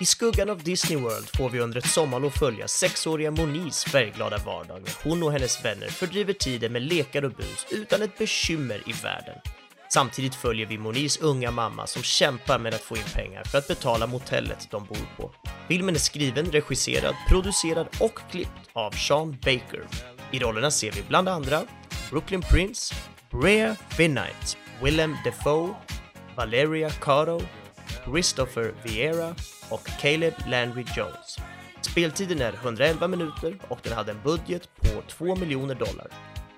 I skuggan av Disney World får vi under ett sommarlov följa sexåriga Monis färgglada vardag när hon och hennes vänner fördriver tiden med lekar och bus utan ett bekymmer i världen. Samtidigt följer vi Monis unga mamma som kämpar med att få in pengar för att betala motellet de bor på. Filmen är skriven, regisserad, producerad och klippt av Sean Baker. I rollerna ser vi bland andra Brooklyn Prince, Rhea Finite, Willem Dafoe, Valeria Caro, Christopher Vieira och Caleb Landry Jones. Speltiden är 111 minuter och den hade en budget på 2 miljoner dollar.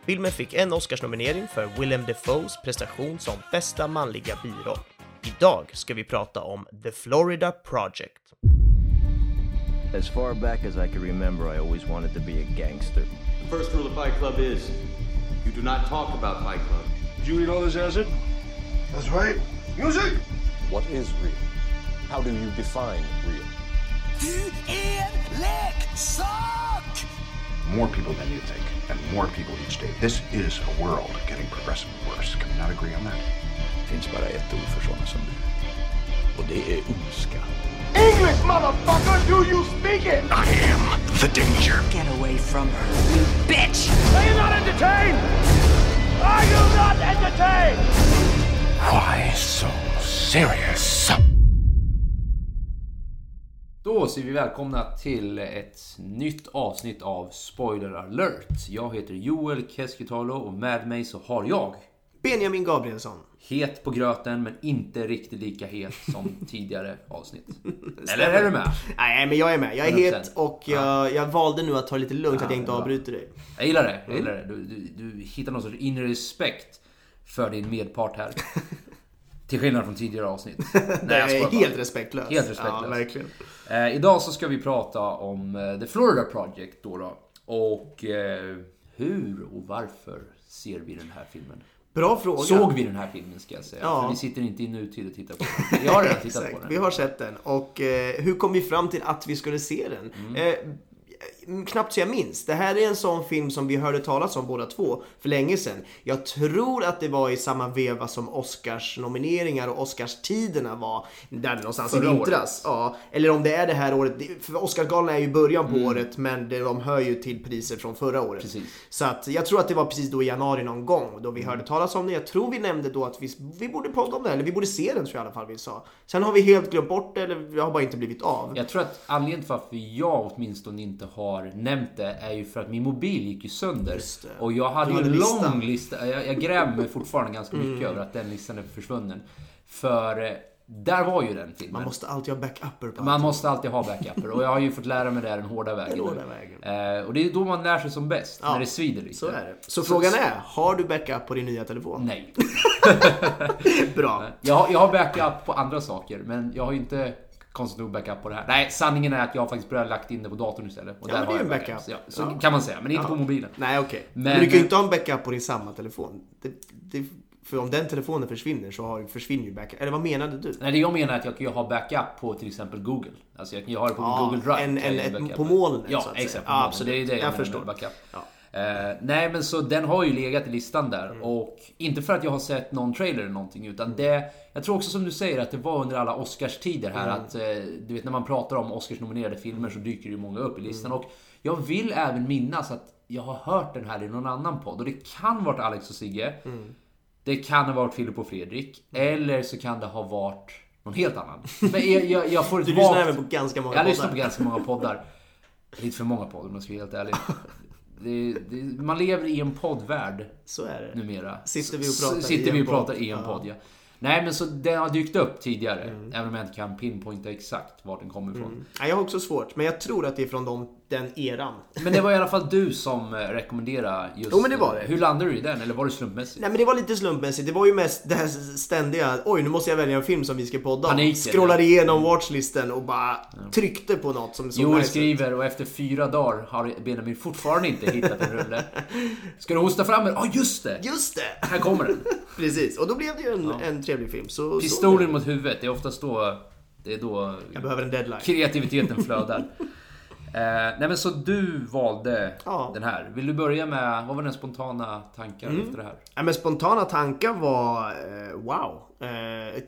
Filmen fick en Oscarsnominering för Willem Dafoes prestation som bästa manliga biroll. Idag ska vi prata om The Florida Project. As far back as I can remember, I always wanted to be a gangster. The first rule of Fight Club is you do not talk about Fight Club. Did you eat all this acid? That's right. Music! What is real? How do you define real? Du är leksak! More people than you think, and more people each day. This is a world getting progressively worse. Can we not agree on that? Det finns bara ett ord för sådana som du. Och det är ondska. English, motherfucker! Do you speak it? I am the danger. Get away from her, you bitch! Are you not entertained? Are you not entertained? Why so serious? Då säger vi välkomna till ett nytt avsnitt av Spoiler alert. Jag heter Joel Keskitalo och med mig så har jag Benjamin Gabrielsson. Het på gröten men inte riktigt lika het som tidigare avsnitt. Eller är du med? Nej, men jag är med. Jag är 100%. het och jag, jag valde nu att ta det lite lugnt så att jag inte Ja, avbryter dig. Jag gillar det. Jag gillar det. Du, du, du hittar någon sorts inre respekt för din medpart här. Till skillnad från tidigare avsnitt. Det Nej, skojar är bara. helt respektlöst. Helt respektlöst. Ja, verkligen. Eh, idag så ska vi prata om eh, The Florida Project då. då. Och eh, hur och varför ser vi den här filmen? Bra fråga. Såg vi den här filmen ska jag säga. Ja. För vi sitter inte i nutid och tittar på den. Jag har redan tittat på den. vi har sett den. Och eh, hur kom vi fram till att vi skulle se den? Mm. Knappt så jag minns. Det här är en sån film som vi hörde talas om båda två för länge sedan. Jag tror att det var i samma veva som Oscars nomineringar och Oscars-tiderna var där någonstans Förra i vintras. Ja, eller om det är det här året. För Oscarsgalan är ju början på året men de hör ju till priser från förra året. Precis. Så att jag tror att det var precis då i januari någon gång då vi hörde talas om det. Jag tror vi nämnde då att vi, vi borde podda om det, eller vi borde se den tror jag i alla fall vi sa. Sen har vi helt glömt bort det, eller det har bara inte blivit av. Jag tror att anledningen till varför jag åtminstone inte har nämnt det är ju för att min mobil gick ju sönder. Och jag hade ju en lång lista. Jag, jag grämer mig fortfarande ganska mycket Mm. över att den listan är försvunnen. För eh, där var ju den filmen. Man måste alltid ha backupper på Man allt. måste alltid ha backuper och jag har ju fått lära mig det den hårda vägen. Den hårda vägen. Eh, och det är då man lär sig som bäst, Ja, när det svider lite. Så är det. Så, frågan är, har du backup på din nya telefon? Nej. Bra. Jag har, jag har backup på andra saker, men jag har ju inte konstigt nog backup på det här. Nej, sanningen är att jag faktiskt börjat lagt in det på datorn istället. Och Ja, där men det är en backup. backup. Ja, så Ja. kan man säga, men inte Ja. på mobilen. Nej okej. Men, Men- du kan ju inte ha en backup på din samma telefon. Det, det, för om den telefonen försvinner så har, försvinner ju backup. Eller vad menade du? Nej, det jag menar är att jag kan ju ha backup på till exempel Google. Alltså jag kan ju ha det på Ja, Google Drive. en- en- ett- på molnet, Ja, så att säga. exakt. På Ja, molnet. Det är det jag, Jag menar förstår. med backup. Eh, nej, men så den har ju legat i listan där. Mm. Och inte för att jag har sett någon trailer eller någonting, utan det... Jag tror också som du säger att det var under alla Oscars-tider här Mm. att... Eh, du vet när man pratar om Oscars-nominerade filmer så dyker det ju många upp i Mm. listan. Och jag vill även minnas att jag har hört den här i någon annan podd. Och det kan varit Alex och Sigge. Mm. Det kan ha varit Filip och Fredrik. Eller så kan det ha varit någon helt annan. Men jag, jag, jag får ett Du lyssnar vagt- även på ganska många jag lyssnar poddar. på ganska många poddar. Lite för många poddar om jag ska vara helt ärlig. Det, det, man lever i en poddvärld Så är det. numera. Sitter vi och pratar sitter i vi och pratar i en podd, ja. Nej, men så den har dykt upp tidigare. Mm. Även om jag inte kan pinpointa exakt vart den kommer ifrån. Nej, jag har också svårt, men jag tror att det är från de, den eran. Men det var i alla fall du som eh, rekommenderade just... Jo, men det var det. Hur landade du i den? Eller var det slumpmässigt? Nej men det var lite slumpmässigt. Det var ju mest det här ständiga, oj nu måste jag välja en film som vi ska podda om. Scrollade ja. igenom watchlisten och bara tryckte på något som såg Joel skriver och efter fyra dagar har Benjamin fortfarande inte hittat en rulle. Ska du hosta fram en? Ja, just det! Just det! Här kommer den. Precis, och då blev det ju en, en trevlig film. Så, så Pistolen mot huvudet, det är oftast då... Det är då Jag behöver en deadline. kreativiteten flödar. Eh, nej men så du valde Ja. den här. Vill du börja med, vad var den spontana tankar Mm. efter det här? Ja, men spontana tankar var eh, wow. Eh,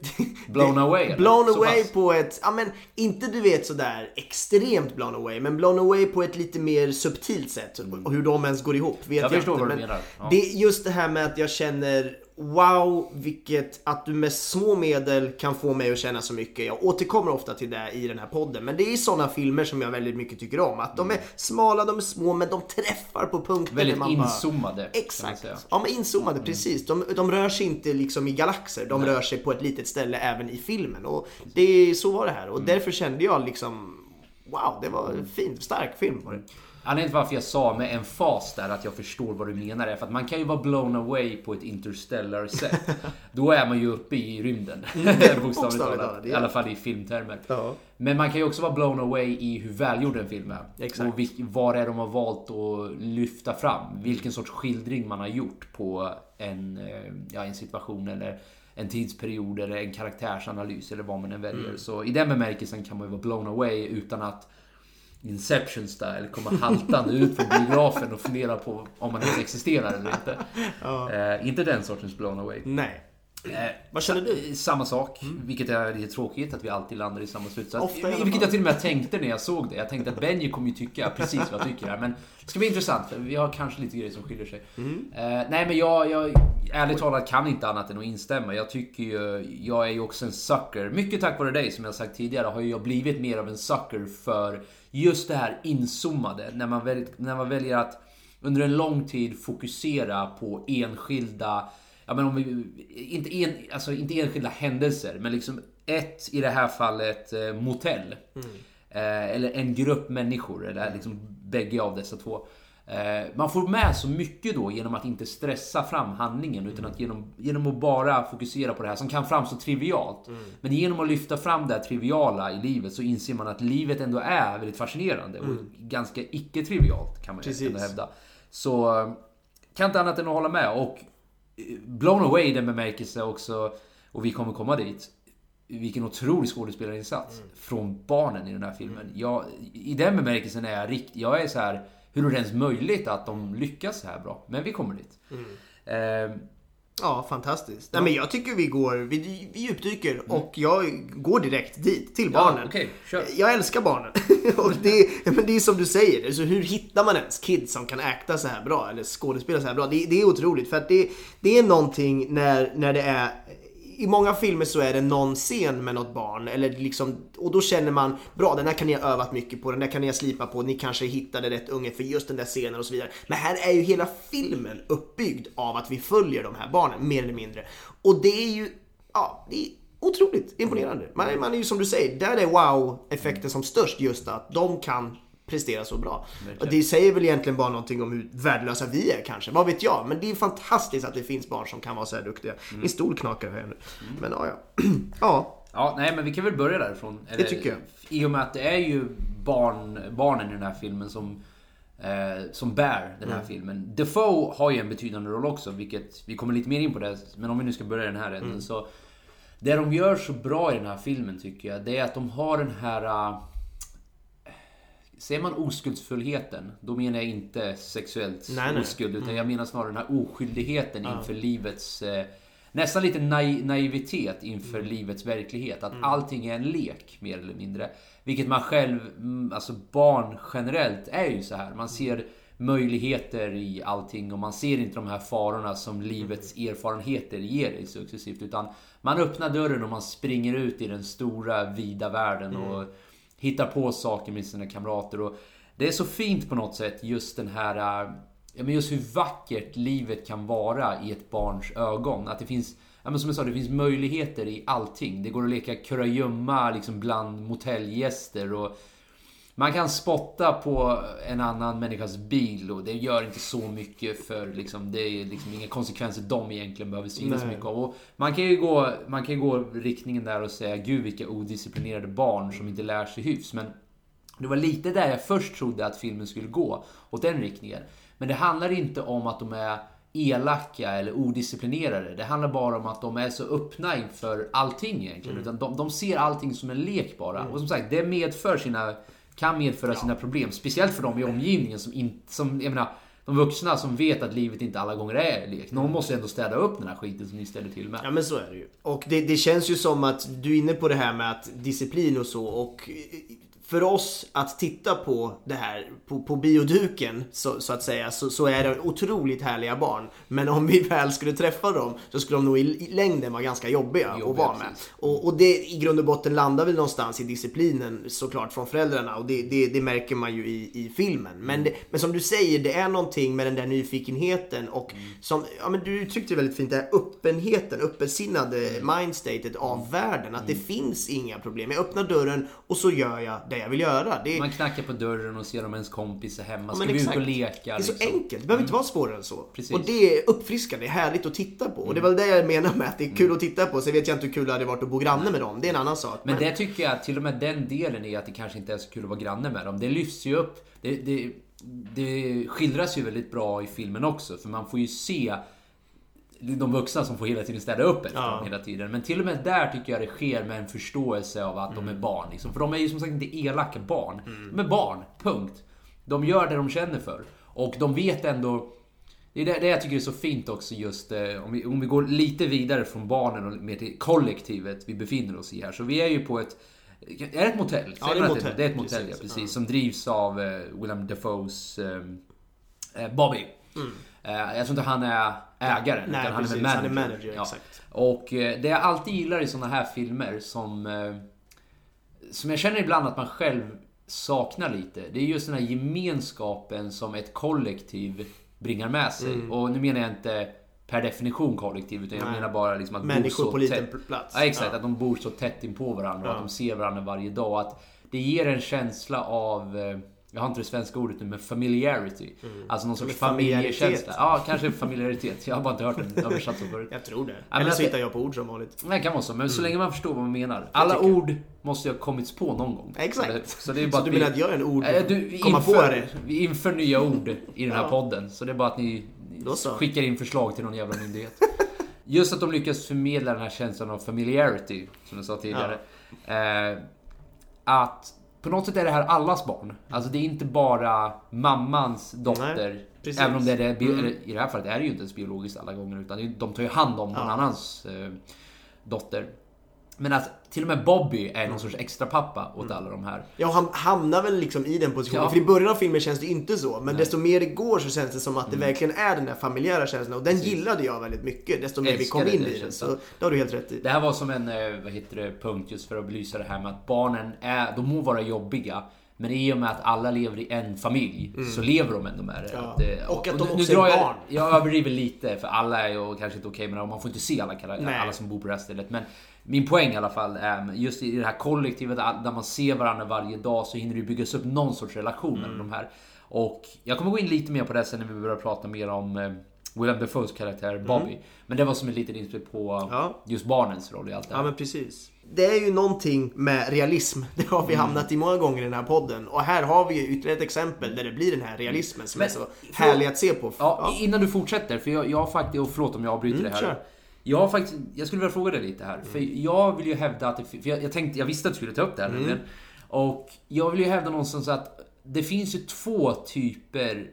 Blown away, eller? Blown Så away pass? på ett, ja men inte du vet sådär extremt blown away, men blown away på ett lite mer subtilt sätt. Och hur de ens går ihop vet Jag jag, förstår inte. vad du men menar. Ja. Det är just det här med att jag känner Wow, vilket att du med små medel kan få mig att känna så mycket. Jag återkommer ofta till det i den här podden. Men det är sådana filmer som jag väldigt mycket tycker om. Att de är smala, de är små, men de träffar på punkter. Väldigt man bara- inzoomade. man Exakt. Ja men inzoomade, precis. De, de rör sig inte liksom i galaxer, de rör sig på ett litet ställe även i filmen. Och det, så var det här. Och därför kände jag liksom Wow, det var en fin, stark film var det. Anledningen till varför jag sa med en fas där att jag förstår vad du menar är för att man kan ju vara blown away på ett interstellar sätt. Då är man ju uppe i rymden. Bokstavligt Bokstavligt talat. I alla fall i filmtermer. Ja. Men man kan ju också vara blown away i hur välgjord en film är. Exakt. Och vad det är de har valt att lyfta fram. Vilken sorts skildring man har gjort på en, eh, ja, en situation eller en tidsperiod eller en karaktärsanalys eller vad man än väljer. Mm. Så i den bemärkelsen kan man ju vara blown away utan att Inception style komma haltande ut från biografen och fundera på om man ens existerar eller inte. Eh, inte den sortens blown away. Nej. Eh, Vad känner du? Mm. sa- Samma sak, vilket är lite tråkigt att vi alltid landar i samma slutsats. Ofta vilket jag till och med tänkte när jag såg det. Jag tänkte att Benji kommer ju tycka precis vad jag tycker här. Men det ska bli intressant för vi har kanske lite grejer som skiljer sig. Mm. Eh, nej men jag, jag ärligt talat kan inte annat än att instämma. Jag tycker ju, jag är ju också en sucker. Mycket tack vare dig som jag sagt tidigare har jag blivit mer av en sucker för just det här inzoomade. När man, väl, när man väljer att under en lång tid fokusera på enskilda Ja, men om vi, inte, en, alltså inte enskilda händelser, men liksom ett, i det här fallet, eh, motell. Eh, eller en grupp människor, eller liksom bägge av dessa två. Eh, man får med så mycket då genom att inte stressa fram handlingen utan att genom, genom att bara fokusera på det här som kan framstå trivialt. Men genom att lyfta fram det här triviala i livet så inser man att livet ändå är väldigt fascinerande och ganska icke-trivialt kan man Precis. hävda. Så eh, kan inte annat än att hålla med. Och eh, blown away i den bemärkelse också, och vi kommer komma dit. Vilken otrolig skådespelarinsats från barnen i den här filmen. Jag, I den bemärkelsen är jag riktigt... Jag är så här... Hur är det ens möjligt att de lyckas så här bra? Men vi kommer dit. Eh, Ja, fantastiskt. Nej men jag tycker vi går, vi, vi djupdyker och jag går direkt dit, till barnen. okej, kör. Jag älskar barnen. och det, men det är som du säger, alltså, hur hittar man ens kids som kan äkta så här bra eller skådespela så här bra? Det, det är otroligt för att det, det är någonting när, när det är i många filmer så är det någon scen med något barn eller liksom, och då känner man bra den här kan ni ha övat mycket på, den där kan ni ha slipat på, ni kanske hittade rätt unge för just den där scenen och så vidare. Men här är ju hela filmen uppbyggd av att vi följer de här barnen mer eller mindre. Och det är ju, ja, det är otroligt imponerande. Man, man är ju som du säger, där är wow-effekten som störst just att de kan prestera så bra. Och det säger väl egentligen bara någonting om hur värdelösa vi är kanske, vad vet jag. Men det är fantastiskt att det finns barn som kan vara så här duktiga. Min stol knakar här nu. Men ja, ja. ja. Ja, nej men vi kan väl börja därifrån. Eller, tycker jag. I och med att det är ju barn, barnen i den här filmen som, eh, som bär den här Mm. filmen. Defoe har ju en betydande roll också, vilket vi kommer lite mer in på det. Men om vi nu ska börja den här änden Mm. så... Det de gör så bra i den här filmen tycker jag, det är att de har den här... Säger man oskuldsfullheten, då menar jag inte sexuellt Nej, nej. oskuld, utan jag menar snarare den här oskyldigheten inför livets... Eh, nästan lite nai- naivitet inför livets verklighet. Att allting är en lek, mer eller mindre. Vilket man själv, mm, alltså barn generellt, är ju så här. Man ser möjligheter i allting och man ser inte de här farorna som livets erfarenheter ger dig successivt. Utan man öppnar dörren och man springer ut i den stora, vida världen och hittar på saker med sina kamrater. Och det är så fint på något sätt, just den här... Äh, ja, men just hur vackert livet kan vara i ett barns ögon. Att det finns, ja, men som jag sa, det finns möjligheter i allting. Det går att leka kurragömma liksom bland motellgäster. Och man kan spotta på en annan människas bil och det gör inte så mycket för liksom, det är liksom inga konsekvenser de egentligen behöver synas mycket av. Och man kan ju gå, man kan gå riktningen där och säga gud vilka odisciplinerade barn som inte lär sig hyfs. Men det var lite där jag först trodde att filmen skulle gå, åt den riktningen. Men det handlar inte om att de är elaka eller odisciplinerade. Det handlar bara om att de är så öppna inför allting egentligen. Utan de, de ser allting som en lek bara. Och som sagt, det medför sina kan medföra sina problem. Speciellt för dem i omgivningen som inte, som, jag menar, de vuxna som vet att livet inte alla gånger är lek. Någon måste ändå städa upp den här skiten som ni ställer till med. Ja men så är det ju. Och det, det känns ju som att du är inne på det här med att disciplin och så och för oss att titta på det här på, på bioduken så, så att säga så, så är det otroligt härliga barn. Men om vi väl skulle träffa dem så skulle de nog i, i längden vara ganska jobbiga, att Jobbiga, vara med. Och, och det i grund och botten landar väl någonstans i disciplinen såklart från föräldrarna och det, det, det märker man ju i, i filmen. Men, Mm. det, men som du säger, det är någonting med den där nyfikenheten och Mm. som, ja men du uttryckte det väldigt fint, det här öppenheten, öppensinnade Mm. mindstatet av världen. Att det finns inga problem. Jag öppnar dörren och så gör jag det jag vill göra. Det, Man knackar på dörren och ser om ens kompis är hemma. Ja, Ska men vi ut och leka? Det är så liksom? enkelt, det behöver inte vara svårare än så. Precis. Mm. Och det är uppfriskande, det är härligt att titta på. Och det är väl det jag menar med att det är kul att titta på. Sen vet jag inte hur kul det hade varit att bo granne med dem, det är en annan sak. Men det tycker jag, till och med den delen är att det kanske inte är så kul att vara granne med dem. Det lyfts ju upp. Det, det, det skildras ju väldigt bra i filmen också, för man får ju se de vuxna som får hela tiden städa upp efter Ja. dem hela tiden. Men till och med där tycker jag det sker med en förståelse av att de Mm. är barn. Liksom. För de är ju som sagt inte elaka barn. De är barn, punkt. De gör det de känner för. Och de vet ändå... Det är det, det jag tycker är så fint också just eh, om vi, om vi går lite vidare från barnen och mer till kollektivet vi befinner oss i här. Så vi är ju på ett... Är det ett motell? Ja, det är motell. Det är ett motell, ja, Precis. precis. Som drivs av eh, Willem Dafoes eh, Bobby. Eh, jag tror inte han är ägaren. Nej, utan han är precis. väl Han manager. är manager, exakt. Och eh, det jag alltid gillar i såna här filmer som... Eh, som jag känner ibland att man själv saknar lite. Det är just den här gemenskapen som ett kollektiv bringar med sig. Mm. Och nu menar jag inte per definition kollektiv, utan jag Nej. menar bara liksom att bo Människor så på liten tätt. plats. Ja, exakt. Ja. Att de bor så tätt in på varandra och att de ser varandra varje dag. Att det ger en känsla av... Jag har inte det svenska ordet nu, men familiarity. Alltså någon sorts Mm. Familjekänsla. Ja, kanske familiaritet. Jag har bara inte hört den översatt så förut. Jag tror det. men Eller så hittar jag på ord som vanligt. Det kan vara så, men så länge man förstår vad man menar. Alla ord måste ju ha kommits på någon gång. Exakt. Så det, är bara Så du menar att jag är en ord... Eh, du, komma inför, på det? Vi inför nya ord i den här Ja. podden. Så det är bara att ni så. skickar in förslag till någon jävla myndighet. Just att de lyckas förmedla den här känslan av familiarity, som jag sa tidigare. Eh, att på något sätt är det här allas barn. Alltså det är inte bara mammans dotter. precis. även om det är det, Mm. i det här fallet är det ju inte ens biologiskt alla gånger. Utan de tar ju hand om någon annans eh, dotter. Men att till och med Bobby är Mm. någon sorts extra pappa åt alla de här. Ja, han hamnar väl liksom i den positionen. Ja. För i början av filmen känns det inte så. Men desto mer det går så känns det som att det Mm. verkligen är den där familjära känslan. Och den gillade jag väldigt mycket. Desto mer vi kom in i den. Så det har du helt rätt i. Det här var som en eh, vad heter det, punkt just för att belysa det här med att barnen är, de må vara jobbiga. Men i och med att alla lever i en familj så lever de ändå med det. Mm. Ja. Att, eh, Och att de nu- också nu är jag, barn. Jag överdriver lite för alla är ju kanske inte okej med det och man får inte se alla, Nej. alla som bor på det här stället. Men min poäng i alla fall är just i det här kollektivet där man ser varandra varje dag så hinner det byggas upp någon sorts relation Mm. mellan de här. Och jag kommer gå in lite mer på det sen när vi börjar prata mer om eh, Willem Dafoes karaktär Bobby. Men det var som ett litet inspel på Mm. Ja. just barnens roll i allt det här. Ja men precis. Det är ju någonting med realism. Det har Mm. vi hamnat i många gånger i den här podden. Och här har vi ju ytterligare ett exempel där det blir den här realismen som Men- är så för- härlig att se på. Ja, innan du fortsätter, för jag, jag har faktiskt, och förlåt om jag avbryter Mm, det här. kör. Jag faktiskt, jag skulle vilja fråga dig lite här. För jag vill ju hävda att, det, för jag, jag tänkte, jag visste att du skulle ta upp det här Mm. Och jag vill ju hävda någonstans att det finns ju två typer,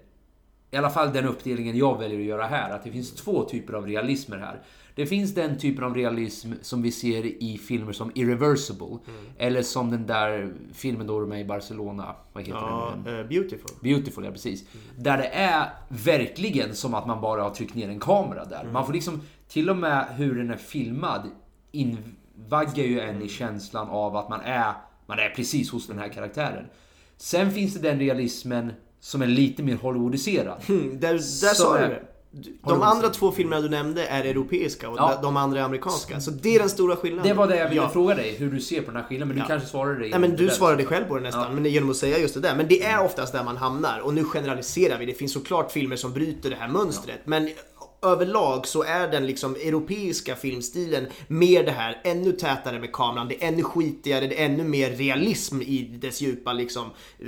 i alla fall den uppdelningen jag väljer att göra här, att det finns två typer av realismer här. Det finns den typen av realism som vi ser i filmer som Irreversible. Mm. Eller som den där filmen då de är i Barcelona. Vad heter Ja, den? eh, beautiful. Beautiful, ja precis. Där det är verkligen som att man bara har tryckt ner en kamera där. Man får liksom, till och med hur den är filmad, invaggar ju en i känslan av att man är, man är precis hos den här karaktären. Sen finns det den realismen som är lite mer Hollywoodiserad. Mm, där där sa du det. De andra två filmerna du nämnde är europeiska och Ja. de andra är amerikanska. Så det är den stora skillnaden. Det var det jag ville Ja. fråga dig, hur du ser på den här skillnaden. Men Ja. du kanske svarade det Nej men du svarade själv på det nästan, men genom att säga just det där. Men det är oftast där man hamnar och nu generaliserar vi. Det finns såklart filmer som bryter det här mönstret. Men överlag så är den liksom europeiska filmstilen mer det här ännu tätare med kameran. Det är ännu skitigare, det är ännu mer realism i dess djupa liksom eh,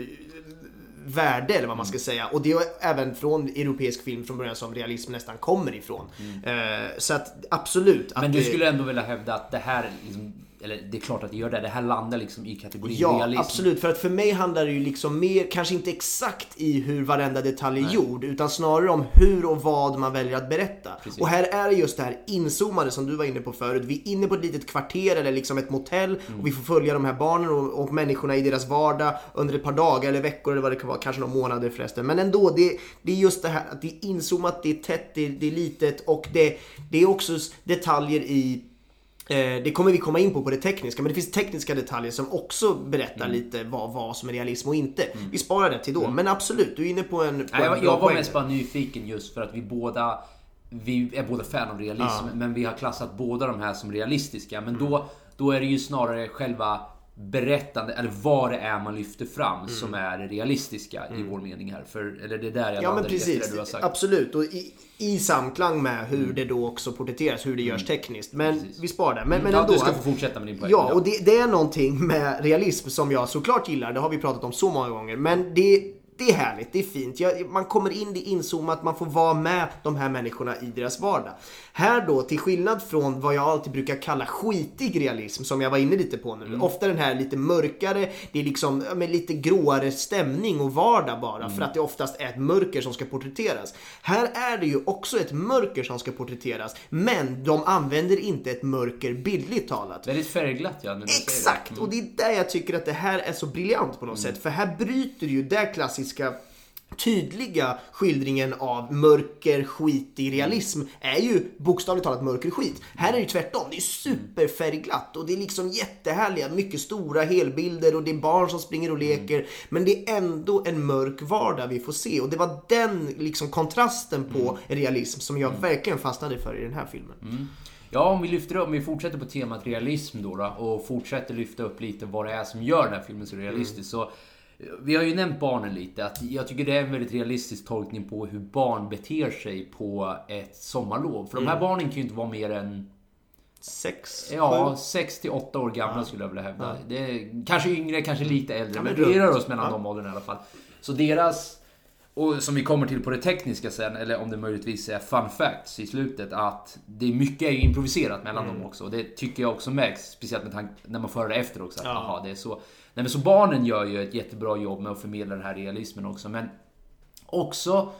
värde eller vad man ska Mm. säga. Och det är även från europeisk film från början som realism nästan kommer ifrån. Eh, så att absolut. Att Mm. Men du skulle ändå vilja hävda att det här liksom eller det är klart att det gör det. Det här landar liksom i kategorin Ja, realism. absolut. För att för mig handlar det ju liksom mer, kanske inte exakt i hur varenda detalj är gjord, utan snarare om hur och vad man väljer att berätta. Och här är det just det här inzoomade som du var inne på förut. Vi är inne på ett litet kvarter eller liksom ett motell och vi får följa de här barnen och, och människorna i deras vardag under ett par dagar eller veckor eller vad det kan vara, kanske några månader förresten. Men ändå, det, det är just det här att det är inzoomat, det är tätt, det är, det är litet och det, det är också detaljer i det kommer vi komma in på på det tekniska, men det finns tekniska detaljer som också berättar Mm. lite vad, vad som är realism och inte. Vi sparar det till då, men absolut, du är inne på en, på Nej, en jag, var poäng mest bara nyfiken just för att vi båda vi är båda fan av realism, men vi har klassat båda de här som realistiska. Men Mm. då, då är det ju snarare själva berättande, eller vad det är man lyfter fram Mm. som är det realistiska i vår mening här. För, eller det är där jag Ja men precis, du har sagt. absolut. Och i, i samklang med hur det då också porträtteras, hur det görs tekniskt. Men vi sparar det. Men, men ja, ändå. du ska få fortsätta med din poäng. Ja, och det, det är någonting med realism som jag såklart gillar. Det har vi pratat om så många gånger. Men det, det är härligt, det är fint. Jag, man kommer in, det är inzoomat, man får vara med de här människorna i deras vardag. Här då, till skillnad från vad jag alltid brukar kalla skitig realism, som jag var inne lite på nu. Mm. Ofta den här lite mörkare, det är liksom med lite gråare stämning och vardag bara. Mm. För att det oftast är ett mörker som ska porträtteras. Här är det ju också ett mörker som ska porträtteras. Men de använder inte ett mörker bildligt talat. Väldigt färgglatt ja, när du säger Exakt! det. Mm. Och det är där jag tycker att det här är så briljant på något sätt. För här bryter ju den klassiska tydliga skildringen av mörker, skitig realism är ju bokstavligt talat mörker skit. Här är det ju tvärtom. Det är superfärgglatt och det är liksom jättehärliga, mycket stora helbilder och det är barn som springer och leker. Men det är ändå en mörk vardag vi får se och det var den liksom kontrasten på realism som jag verkligen fastnade för i den här filmen. Ja, om vi lyfter upp, om vi fortsätter på temat realism då, då och fortsätter lyfta upp lite vad det är som gör den här filmen så realistisk. Så, eh, vi har ju nämnt barnen lite. Att jag tycker det är en väldigt realistisk tolkning på hur barn beter sig på ett sommarlov. För de här barnen kan ju inte vara mer än Sex, Ja, sju. 6 till 8 år gamla skulle jag vilja hävda. Det är, kanske yngre, kanske lite äldre, men men vi rör oss mellan de åldrarna i alla fall. Så deras, och som vi kommer till på det tekniska sen, eller om det möjligtvis är fun facts i slutet, att det är mycket är improviserat mellan dem också. Och det tycker jag också märks, speciellt med tanke när man får det efter också. Att, aha, det är så. Nej, men så barnen gör ju ett jättebra jobb med att förmedla den här realismen också. Men också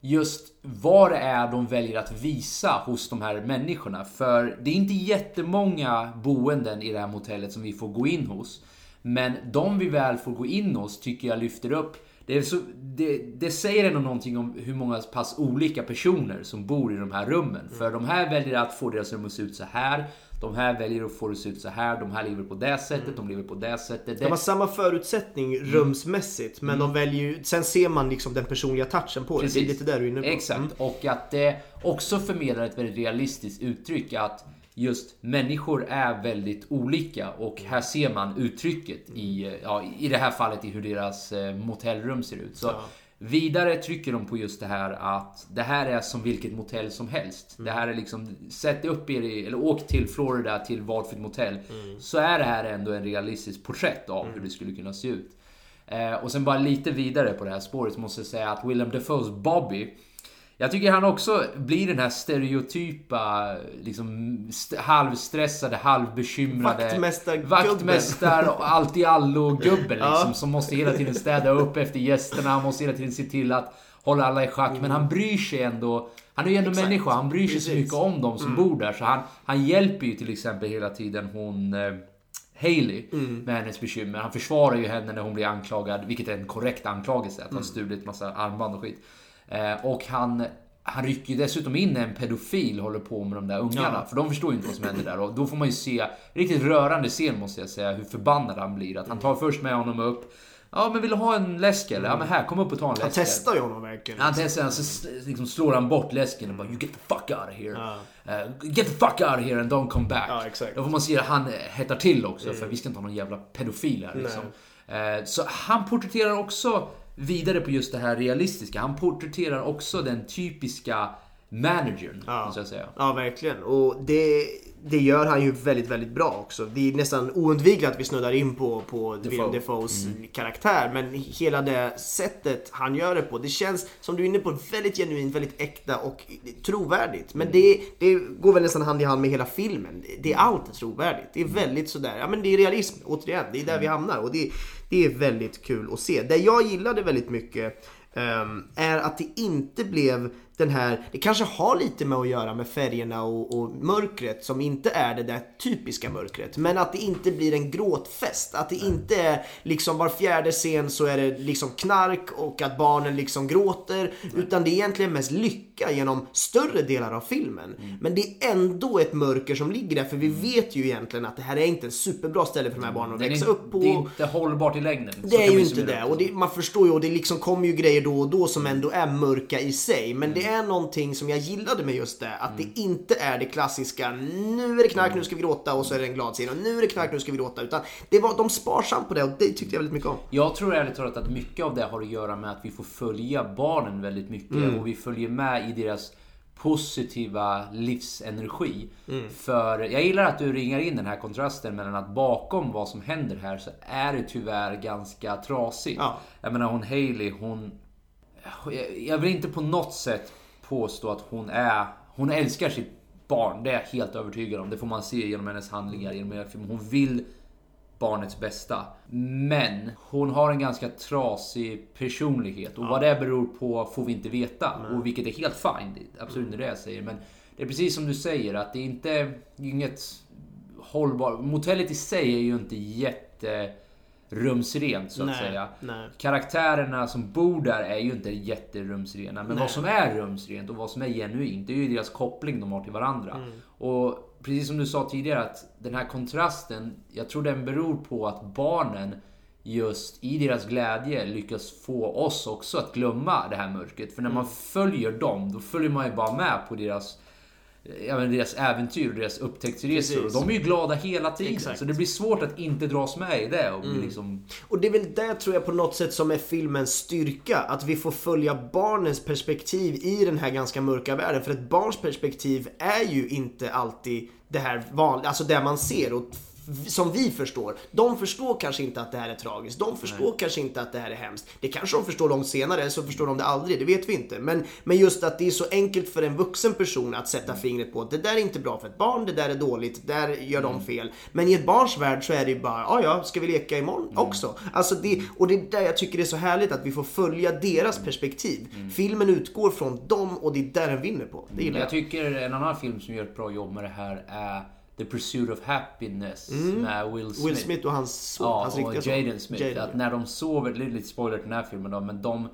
just vad det är de väljer att visa hos de här människorna. För det är inte jättemånga boenden i det här motellet som vi får gå in hos. Men de vi väl får gå in hos tycker jag lyfter upp det, är så, det, det säger ändå någonting om hur många pass olika personer som bor i de här rummen. För de här väljer att få deras rum att se ut så här. De här väljer att få det att se ut så här. De här lever på det sättet, de lever på det sättet. De har samma förutsättning Mm. rumsmässigt men de väljer ju, sen ser man liksom den personliga touchen på det. Det är lite där du är inne på. Exakt. Mm. Och att det också förmedlar ett väldigt realistiskt uttryck att just människor är väldigt olika och här ser man uttrycket i, ja, i det här fallet i hur deras eh, motellrum ser ut. Så Vidare trycker de på just det här att det här är som vilket motell som helst. Det här är liksom, sätt upp er i, eller åk till Florida till Watford motell. Så är det här ändå en realistisk porträtt av hur det skulle kunna se ut. Eh, och sen bara lite vidare på det här spåret måste jag säga att Willem Dafoes Bobby jag tycker han också blir den här stereotypa, liksom st- halvstressade, halvbekymrade Vaktmästargubben. Vaktmästar och allt i allo-gubben liksom. Som måste hela tiden städa upp efter gästerna. Han måste hela tiden se till att hålla alla i schack. Men han bryr sig ändå. Han är ju ändå människa. Han bryr sig så Precis. mycket om dem som bor där. Så han, han hjälper ju till exempel hela tiden hon... Eh, Hailey med hennes bekymmer. Han försvarar ju henne när hon blir anklagad, vilket är en korrekt anklagelse, att han stulit massa armband och skit. Eh, och han, han rycker ju dessutom in en pedofil håller på med de där ungarna. För de förstår ju inte vad som händer där. Och då får man ju se, riktigt rörande scen måste jag säga, hur förbannad han blir. Att han tar först med honom upp. Ja men vill du ha en läsk eller? Ja men här, kom upp och ta en läsk. Han testar ju honom verkligen. Han testar, så s- liksom slår han bort läsken och bara You get the fuck out of here. Uh, get the fuck out of here and don't come back. Ja, exakt. Då får man se att han hettar till också för vi ska inte ha någon jävla pedofil här liksom. Eh, Så han porträtterar också vidare på just det här realistiska. Han porträtterar också den typiska managern, måste jag säga. Ja, verkligen. Och det, det gör han ju väldigt, väldigt bra också. Det är nästan oundvikligt att vi snuddar in på, på Willem Dafoes karaktär. Men hela det sättet han gör det på. Det känns, som du är inne på, väldigt genuint, väldigt äkta och trovärdigt. Men det, det går väl nästan hand i hand med hela filmen. Det är allt är trovärdigt. Det är väldigt sådär, ja men det är realism, återigen. Det är där vi hamnar. Och det, det är väldigt kul att se. Det jag gillade väldigt mycket ehm, är att det inte blev den här, det kanske har lite med att göra med färgerna och, och mörkret som inte är det där typiska mörkret. Men att det inte blir en gråtfest. Att det inte är liksom var fjärde scen så är det liksom knark och att barnen liksom gråter. Utan det är egentligen mest lycka genom större delar av filmen. Men det är ändå ett mörker som ligger där för vi vet ju egentligen att det här är inte en superbra ställe för de här barnen att växa upp på. Det är inte hållbart i längden. Det är ju inte det. Och det, man förstår ju, och det liksom kommer ju grejer då och då som ändå är mörka i sig. Men det är någonting som jag gillade med just det. Att det inte är det klassiska, nu är det knark, nu ska vi gråta och så är det en glad scen. Och nu är det knark, nu ska vi gråta. Utan det var, de sparsamt på det och det tyckte jag väldigt mycket om. Jag tror ärligt talat att mycket av det har att göra med att vi får följa barnen väldigt mycket och vi följer med i deras positiva livsenergi. För jag gillar att du ringar in den här kontrasten mellan att bakom vad som händer här så är det tyvärr ganska trasigt. Ja. Jag menar hon Hailey, hon... jag- vill inte på något sätt påstå att hon är... Hon älskar sitt barn, det är jag helt övertygad om. Det får man se genom hennes handlingar, genom hela filmen. Hon vill barnets bästa. Men hon har en ganska trasig personlighet och vad det beror på får vi inte veta. Och vilket är helt är absolut inte det jag säger. Men det är precis som du säger att det är inte inget hållbart. Motellet i sig är ju inte jätte rumsrent så att Nej, säga. nej. Karaktärerna som bor där är ju inte jätterumsrena. Men vad som är rumsrent och vad som är genuint, det är ju deras koppling de har till varandra. Mm. Och precis som du sa tidigare att den här kontrasten, jag tror den beror på att barnen just i deras glädje lyckas få oss också att glömma det här mörkret. För när man följer dem, då följer man ju bara med på deras Men deras äventyr och deras upptäcktsresor. Och de är ju glada hela tiden. Exakt. Så det blir svårt att inte dras med i det. Och bli liksom... Och det är väl det tror jag på något sätt som är filmens styrka. Att vi får följa barnens perspektiv i den här ganska mörka världen. För ett barns perspektiv är ju inte alltid det här vanliga, alltså det man ser. Och som vi förstår. De förstår kanske inte att det här är tragiskt. De förstår kanske inte att det här är hemskt. Det kanske de förstår långt senare, eller så förstår de det aldrig. Det vet vi inte. Men, men just att det är så enkelt för en vuxen person att sätta fingret på att det där är inte bra för ett barn, det där är dåligt, där gör de fel. Men i ett barns värld så är det ju bara, ja ja, ska vi leka imorgon också? Alltså det, och det är där jag tycker det är så härligt att vi får följa deras perspektiv. Filmen utgår från dem och det är där den vinner på. Det gillar Jag jag. tycker en annan film som gör ett bra jobb med det här är The Pursuit of Happiness med Will Smith. Will Smith och hans son, Ja, hans och. Jaden Smith. Jaden, att när de sover, det är lite spoiler till den här filmen då, men de...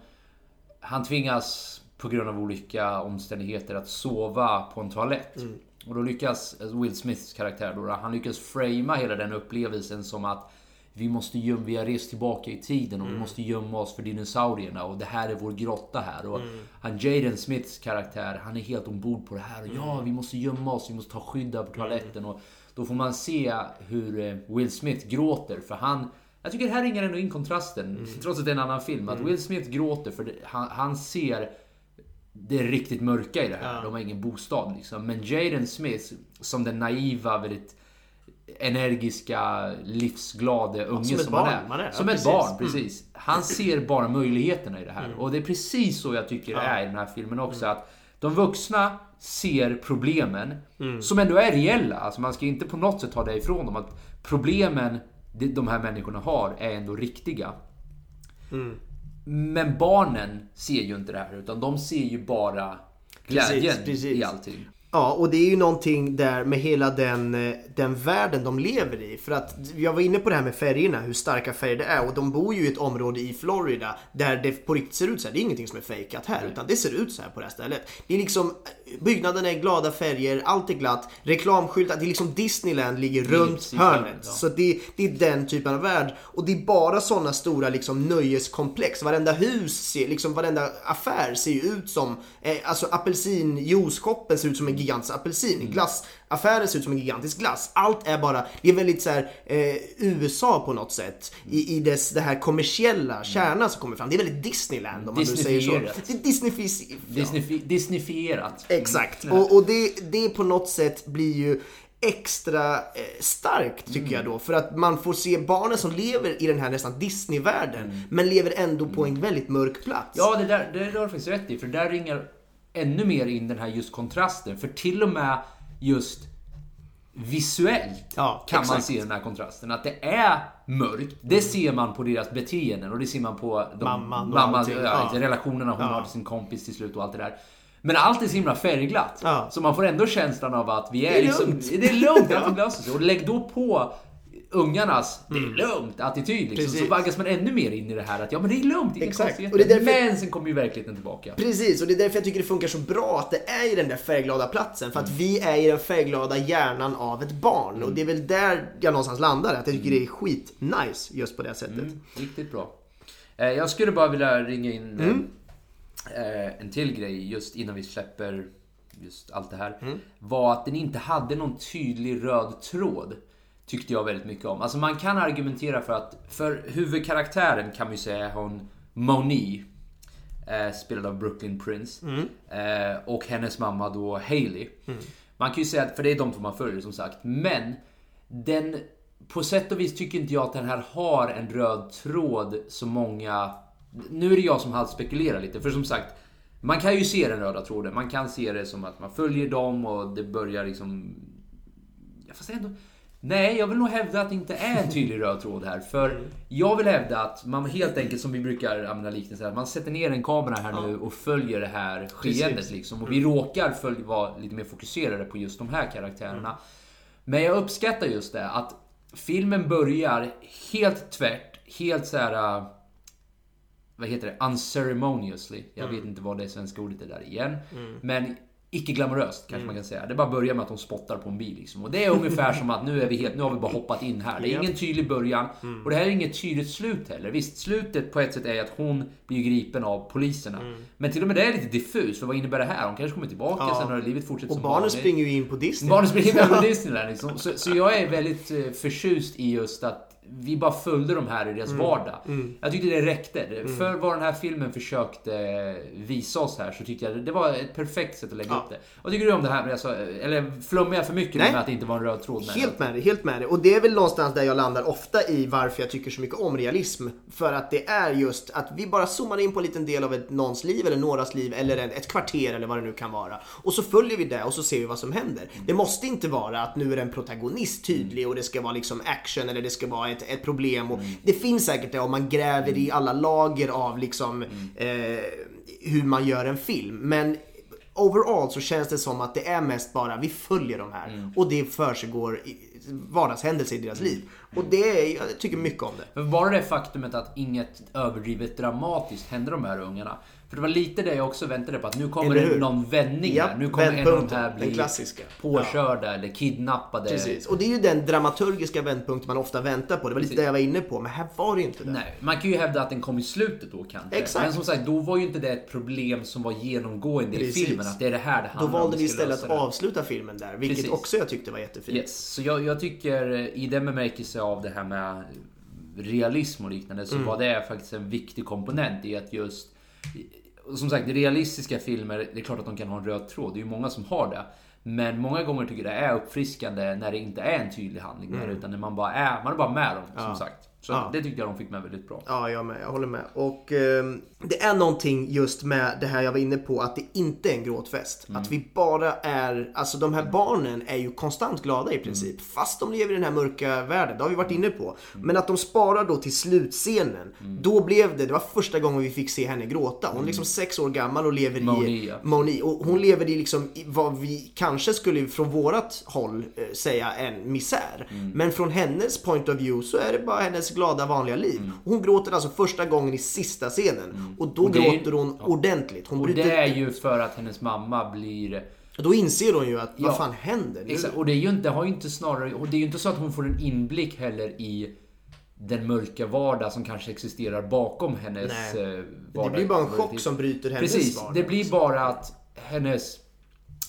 Han tvingas på grund av olika omständigheter att sova på en toalett. Mm. Och då lyckas Will Smiths karaktär då, han lyckas framea hela den upplevelsen som att vi måste gömma, vi har rest tillbaka i tiden och vi måste gömma oss för dinosaurierna och det här är vår grotta här. Och han Jaden Smiths karaktär, han är helt ombord på det här. Och ja, vi måste gömma oss, vi måste ta skydd där på toaletten. Och då får man se hur eh, Will Smith gråter för han jag tycker det här ringar ändå in kontrasten, trots att det är en annan film. Att Will Smith gråter för det, han, han ser det riktigt mörka i det här. De har ingen bostad liksom. Men Jaden Smith, som den naiva, väldigt energiska, livsglade unge som som, ett han barn, är. man är, ja, som precis. ett barn, precis. Han ser bara möjligheterna i det här. Och det är precis så jag tycker det är i den här filmen också. Att de vuxna ser problemen, som ändå är reella. Alltså man ska inte på något sätt ta det ifrån dem. Att problemen de- de här människorna har är ändå riktiga. Men barnen ser ju inte det här, utan de ser ju bara glädjen Precis, precis. i allting. Ja, och det är ju någonting där med hela den, eh, den världen de lever i. För att jag var inne på det här med färgerna, hur starka färger det är. Och de bor ju i ett område i Florida där det på riktigt ser ut så här. Det är ingenting som är fejkat här, utan det ser ut så här på det här stället. Det är liksom, byggnaderna är glada färger, allt är glatt, reklamskyltar, det är liksom Disneyland ligger runt hörnet, ja. Så det, det är den typen av värld. Och det är bara sådana stora liksom, nöjeskomplex. Varenda hus, ser, liksom, varenda affär ser ju ut som, eh, alltså apelsinjuicekoppen ser ut som en gigantisk apelsin. Mm. Glassaffären ser ut som en gigantisk glass. Allt är bara, det är väldigt så här, eh, USA på något sätt. I, I dess det här kommersiella kärna som kommer fram. Det är väldigt Disneyland om man nu säger så. Disneyfierat. Det är Disneyfis... ja. Disney, Disneyfierat. Exakt. Och, och det, det på något sätt blir ju extra eh, starkt tycker jag då. För att man får se barnen som lever i den här nästan Disney-världen. Men lever ändå på en väldigt mörk plats. Ja, det där, det har du faktiskt rätt i. För där ringar ännu mer in den här just kontrasten. För till och med just visuellt Ja, kan man exakt. se den här kontrasten. Att det är mörkt. Det ser man på deras beteenden och det ser man på de, Mamman och mamma, allting. ja, Ja. relationerna hon har till sin kompis till slut och allt det där. Men allt är så himla färgglatt. Så man får ändå känslan av att vi är, Det är liksom... lugnt. Det är lugnt, allting löser sig. Och lägg då på ungarnas det är lugnt attityd liksom. Mm. Precis. Så vaggas man ännu mer in i det här att ja men det är lugnt, det är inga Exakt. Och det är därför- Men sen kommer ju verkligheten tillbaka. Precis, och det är därför jag tycker det funkar så bra att det är i den där färgglada platsen. För att Mm. vi är i den färgglada hjärnan av ett barn. Och det är väl där jag någonstans landar. Att jag tycker det är skit-nice just på det sättet. Mm, riktigt bra. Eh, Jag skulle bara vilja ringa in eh, Mm. eh, en till grej just innan vi släpper just allt det här. Mm. Var att den inte hade någon tydlig röd tråd. Tyckte jag väldigt mycket om. Alltså man kan argumentera för att för huvudkaraktären kan man ju säga hon Moni. Eh, spelad av Brooklyn Prince. Mm. Eh, och hennes mamma då Hailey. Man kan ju säga att, för det är de två man följer som sagt. Men den, på sätt och vis tycker inte jag att den här har en röd tråd så många... Nu är det jag som halvt spekulerar lite, för som sagt. Man kan ju se den röda tråden. Man kan se det som att man följer dem och det börjar liksom... Fast ändå... Nej, jag vill nog hävda att det inte är en tydlig röd tråd här. För jag vill hävda att man helt enkelt, som vi brukar använda liknelser, man sätter ner en kamera här nu och följer det här skeendet liksom. Och vi råkar följ, vara lite mer fokuserade på just de här karaktärerna. Men jag uppskattar just det, att filmen börjar helt tvärt, helt så här. Vad heter det? Unceremoniously. Jag vet inte vad det svenska ordet är där igen. Men icke glamoröst kanske man kan säga. Det bara börjar med att de spottar på en bil liksom. Och det är ungefär som att nu är vi helt, nu har vi bara hoppat in här. Det är ingen tydlig början. Och det här är inget tydligt slut heller. Visst, slutet på ett sätt är att hon blir gripen av poliserna. Men till och med det är lite diffus. För vad innebär det här? Hon kanske kommer tillbaka Ja. sen har livet fortsätter Och som barnen springer ju in på Disney. Barnen springer iväg på Disneyland liksom. så, så jag är väldigt eh, förtjust i just att vi bara följde de här i deras vardag. Jag tyckte det räckte. Det- För vad den här filmen försökte visa oss här så tyckte jag det, var ett perfekt sätt att lägga Ja. upp det. Vad tycker du om det här? med- Alltså, eller flummar jag för mycket Nej. med att det inte var en röd tråd med Helt med det, helt med det. Och det är väl någonstans där jag landar ofta i varför jag tycker så mycket om realism. För att det är just att vi bara zoomar in på en liten del av ett, någons liv eller någras liv eller en, ett kvarter eller vad det nu kan vara. Och så följer vi det och så ser vi vad som händer. Det måste inte vara att nu är en protagonist tydlig och det ska vara liksom action eller det ska vara ett, ett problem. Och Det finns säkert det om man gräver i alla lager av liksom eh, hur man gör en film. Men overall så känns det som att det är mest bara vi följer de här och det försiggår vardagshändelser i deras liv. Och det är, jag tycker mycket om det. För bara det faktumet att inget överdrivet dramatiskt hände de här ungarna. För det var lite det jag också väntade på, att nu kommer det någon vändning Ja. Nu kommer en av de här bli påkörda eller kidnappade. Precis. Och det är ju den dramaturgiska vändpunkt man ofta väntar på. Det var lite Precis. det jag var inne på, men här var det ju inte det. Nej, man kan ju hävda att den kom i slutet då kanske. Exakt. Men som sagt, då var ju inte det ett problem som var genomgående Precis. i filmen. Att det är det här det Då handlar om. valde vi ska istället att avsluta filmen där, vilket Precis. också jag tyckte var jättefint. Yes. Så jag, jag tycker i den bemärkelse av det här med realism och liknande så Mm. var det faktiskt en viktig komponent i att just som sagt, realistiska filmer, det är klart att de kan ha en röd tråd. Det är ju många som har det. Men många gånger tycker jag det är uppfriskande när det inte är en tydlig handling där, utan när man bara är, man är bara med dem, som sagt. Så Mm. Ja. det tyckte jag de fick med väldigt bra. Ja, jag med. Jag håller med. Och ehm, det är någonting just med det här jag var inne på, att det inte är en gråtfest. Mm. Att vi bara är, alltså de här barnen är ju konstant glada i princip. Mm. Fast de lever i den här mörka världen, det har vi varit inne på. Men att de sparar då till slutscenen. Mm. Då blev det, det var första gången vi fick se henne gråta. Hon är liksom sex år gammal och lever Moni, i... Moni. Och hon lever i liksom i vad vi kanske skulle från vårat håll eh, säga en misär. Mm. Men från hennes point of view så är det bara hennes glada vanliga liv. Och hon gråter alltså första gången i sista scenen. Och då Mm. Och det är- gråter hon ordentligt. Hon Och bryter, det är ju för att hennes mamma blir Då inser hon ju att Ja. vad fan händer? Exakt, och det är ju inte, har ju inte snarare, och det är ju inte så att hon får en inblick heller i den mörka vardag som kanske existerar bakom hennes Nej. eh, Det vardag. blir bara en chock som bryter hennes Precis, vardag. det blir bara att hennes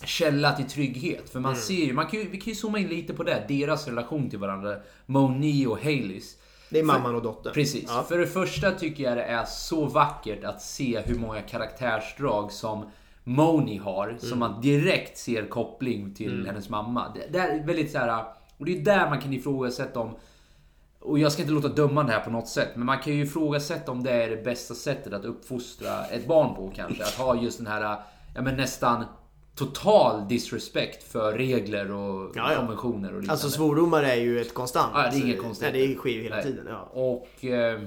källa till trygghet. För man Mm. ser ju, man kan ju, vi kan ju zooma in lite på det, deras relation till varandra. Moni och Haleys. Det är mamman och dottern. Precis. Ja. För det första tycker jag det är så vackert att se hur många karaktärsdrag som Moni har, som man direkt ser koppling till hennes mamma. Det, det är väldigt så här, och det är där man kan ifrågasätta om och jag ska inte låta döma det här på något sätt, men man kan ju ifrågasätta om det är det bästa sättet att uppfostra ett barn på kanske. Att ha just den här, ja men nästan total disrespect för regler och Ja, ja. konventioner och liknande. Alltså svordomar är ju ett konstant. Ja, det är inget konstigt. Nej, det sker ju hela Nej. tiden. Ja. Och eh,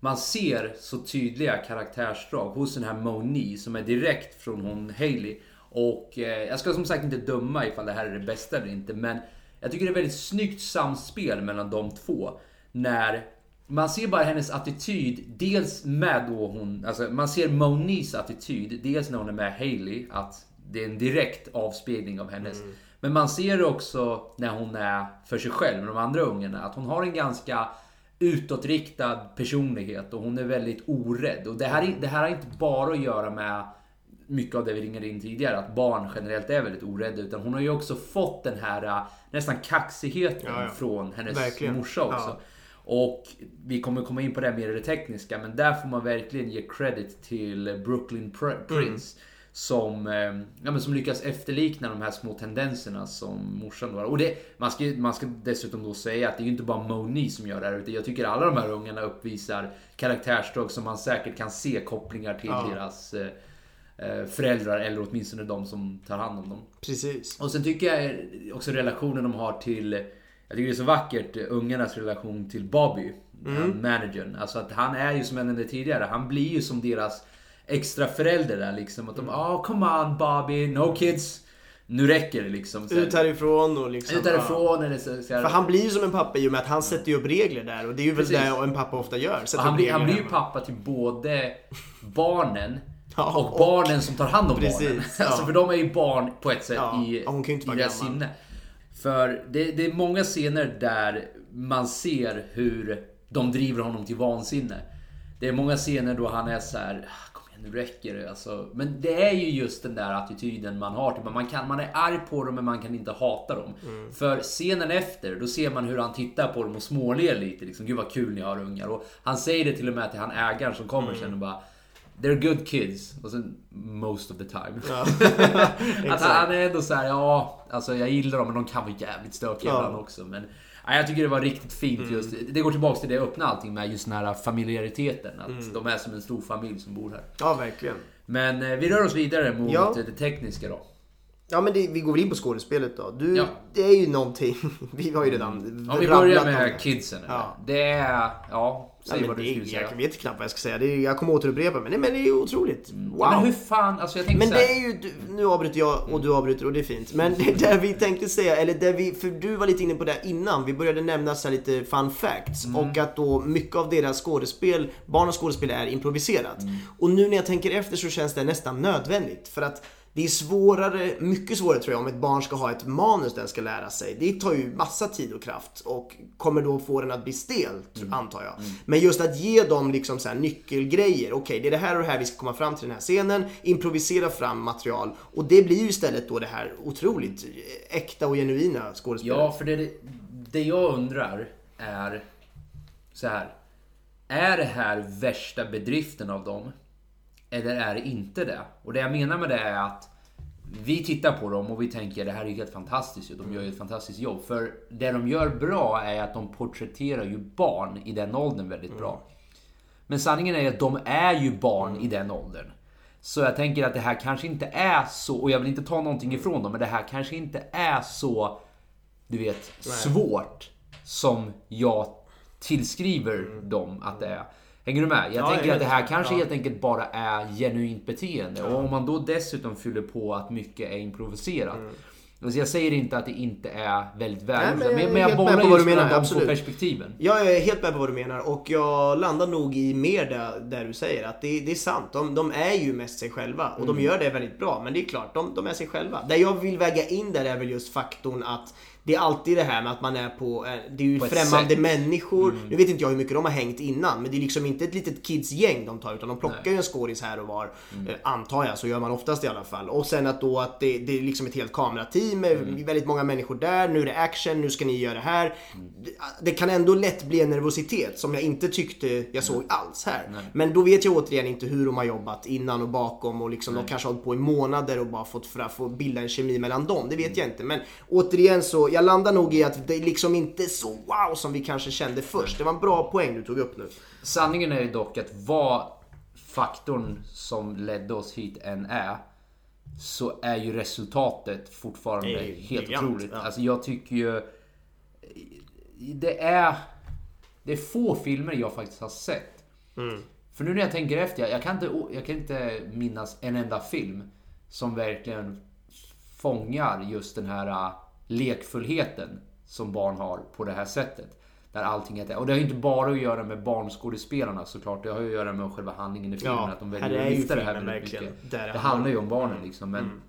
man ser så tydliga karaktärsdrag hos den här Moni som är direkt från hon Hailey. Och eh, jag ska som sagt inte döma ifall det här är det bästa eller inte, men jag tycker det är väldigt snyggt samspel mellan de två. När man ser bara hennes attityd, dels med då hon, alltså man ser Monis attityd, dels när hon är med Hailey, att det är en direkt avspegling av hennes. Men man ser också när hon är för sig själv med de andra ungarna, att hon har en ganska utåtriktad personlighet och hon är väldigt orädd. Och det här, är- det här har inte bara att göra med mycket av det vi ringade in tidigare, att barn generellt är väldigt orädda. Utan hon har ju också fått den här äh, nästan kaxigheten Ja, ja. från hennes Verkligen. morsa också. Ja. Och vi kommer komma in på det mer i det tekniska, men där får man verkligen ge credit till Brooklyn Pr- Prince. Som, eh, ja, men som lyckas efterlikna de här små tendenserna som morsan då har. Och det, man, ska, man ska dessutom då säga att det är ju inte bara Moni som gör det här, utan jag tycker alla de här ungarna uppvisar karaktärsdrag som man säkert kan se kopplingar till Ja. deras eh, eh, föräldrar, eller åtminstone de som tar hand om dem. Precis. Och sen tycker jag också relationen de har till Jag tycker det är så vackert, ungarnas relation till Bobby, mm. managern. Alltså att han är ju som jag nämnde tidigare, han blir ju som deras extra förälder där liksom. Att de, oh come on Bobby, no kids. Nu räcker det liksom. Här, Ut härifrån och liksom... ut härifrån eller så, så här, För han blir ju som en pappa i och med att han sätter ju upp regler där och det är ju väl Precis. det en pappa ofta gör. han, blir, han blir ju pappa till både barnen Ja, och och- barnen som tar hand om Precis, barnen. ja. Alltså för de är ju barn på ett sätt Ja, i, i deras sinne. För det, det är många scener där man ser hur de driver honom till vansinne. Det är många scener då han är så här. "Ah, Kom igen nu räcker det. Alltså, men det är ju just den där attityden man har. Typ, man, kan, man är arg på dem men man kan inte hata dem. Mm. För scenen efter, då ser man hur han tittar på dem och småler lite. Liksom, Gud vad kul ni har ungar. Och han säger det till och med till han ägaren som kommer Mm. sen och bara They're good kids. Och sen most of the time. Ja. att han, han är ändå så här, ja, alltså jag gillar dem men de kan vara jävligt stökiga Ja. ibland också. Men ja, jag tycker det var riktigt fint Mm. just. Det går tillbaks till det jag öppnade allting med, just den här familjariteten. Att Mm. de är som en stor familj som bor här. ja, verkligen. Men eh, vi rör oss vidare mot Ja. det tekniska då. Ja men det, vi går väl in på skådespelet då. Du, Ja. det är ju någonting, vi har ju redan Om vi börjar med kidsen. Ja. Det är, ja, säg Ja, vad du skulle säga. jag vet knappt vad jag ska säga. Det är, jag kommer återupprepa men, nej, men det är ju otroligt. Wow. Ja, men hur fan, alltså jag tänker Men det är ju, nu avbryter jag och du avbryter och det är fint. Men det där vi tänkte säga, eller där vi, för du var lite inne på det innan, vi började nämna så här lite fun facts. Mm. Och att då mycket av deras skådespel, barnens skådespel är improviserat. Mm. Och nu när jag tänker efter så känns det nästan nödvändigt. För att det är svårare, mycket svårare tror jag om ett barn ska ha ett manus den ska lära sig. Det tar ju massa tid och kraft och kommer då få den att bli stel, Mm. antar jag. Men just att ge dem liksom så här nyckelgrejer. Okej, det är det här och det här vi ska komma fram till den här scenen. Improvisera fram material. Och det blir ju istället då det här otroligt äkta och genuina skådespelet. Ja, för det, det jag undrar är så här. Är det här värsta bedriften av dem? Eller är det inte det? Och det jag menar med det är att vi tittar på dem och vi tänker det här är ju helt fantastiskt. De gör ju ett fantastiskt jobb. För det de gör bra är att de porträtterar ju barn i den åldern väldigt bra. Men sanningen är att de är ju barn i den åldern. Så jag tänker att det här kanske inte är så, och jag vill inte ta någonting ifrån dem, men det här kanske inte är så, du vet, svårt som jag tillskriver dem att det är. Hänger du med? Jag Ja, tänker jag att det här kanske Ja. helt enkelt bara är genuint beteende. Och om man då dessutom fyller på att mycket är improviserat. Alltså jag säger inte att det inte är väldigt välgjort, men men, jag bollar just du menar, de två perspektiven. Jag är helt med på vad du menar och jag landar nog i mer där, där du säger att det, det är sant. De, de är ju mest sig själva och Mm. de gör det väldigt bra. Men det är klart, de, de är sig själva. Det jag vill väga in där är väl just faktorn att det är alltid det här med att man är på, eh, det är ju På främmande människor. Nu vet inte jag hur mycket de har hängt innan men det är liksom inte ett litet kidsgäng de tar utan de plockar ju en skådis här och var. eh, Antar jag, så gör man oftast i alla fall. Och sen att då att det, det är liksom ett helt kamerateam med väldigt många människor där. Nu är det action, nu ska ni göra det här. Det, det kan ändå lätt bli en nervositet som jag inte tyckte jag såg alls här. Men då vet jag återigen inte hur de har jobbat innan och bakom och liksom de kanske har hållit på i månader och bara fått för att få bilda en kemi mellan dem. Det vet jag inte. Men återigen så, jag landar nog i att det är liksom inte så wow som vi kanske kände först. Det var en bra poäng du tog upp nu. Sanningen är ju dock att vad faktorn som ledde oss hit än är så är ju resultatet fortfarande är helt briljant, otroligt. ja. Alltså jag tycker ju... Det är... Det är få filmer jag faktiskt har sett. Mm. För nu när jag tänker efter, jag, kan inte, jag kan inte minnas en enda film som verkligen fångar just den här lekfullheten som barn har på det här sättet. Där allting är... Och det har ju inte bara att göra med barnskådespelarna såklart. Det har ju att göra med själva handlingen i filmen. Ja, att de väljer att lyfta det här väldigt mycket. Det det handlar handlar ju om. barnen liksom. Men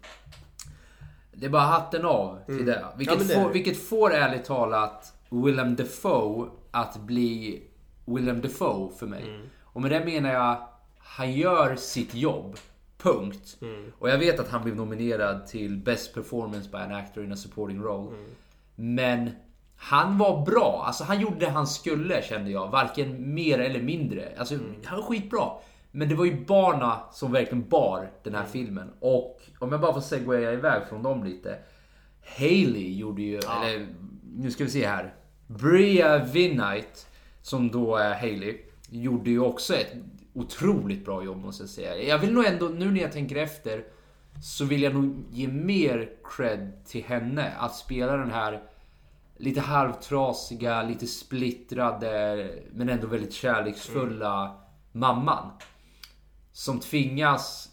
Det är bara hatten av till det. Vilket, Ja, det får, vilket får ärligt talat Willem Dafoe att bli Willem Dafoe för mig. Mm. Och med det menar jag, han gör sitt jobb. Punkt. Mm. Och jag vet att han blev nominerad till Best Performance by an Actor in a Supporting Role. Mm. Men han var bra. Alltså han gjorde det han skulle kände jag. Varken mer eller mindre. Alltså Mm. han var skitbra. Men det var ju barna som verkligen bar den Mm. här filmen. Och om jag bara får segwaya iväg från dem lite. Haley gjorde ju, eller nu ska vi se här. Bria Vinnight, som då är Haley, gjorde ju också ett otroligt bra jobb måste jag säga. Jag vill nog ändå, nu när jag tänker efter, så vill jag nog ge mer cred till henne. Att spela den här lite halvtrasiga, lite splittrade, men ändå väldigt kärleksfulla mamman. Som tvingas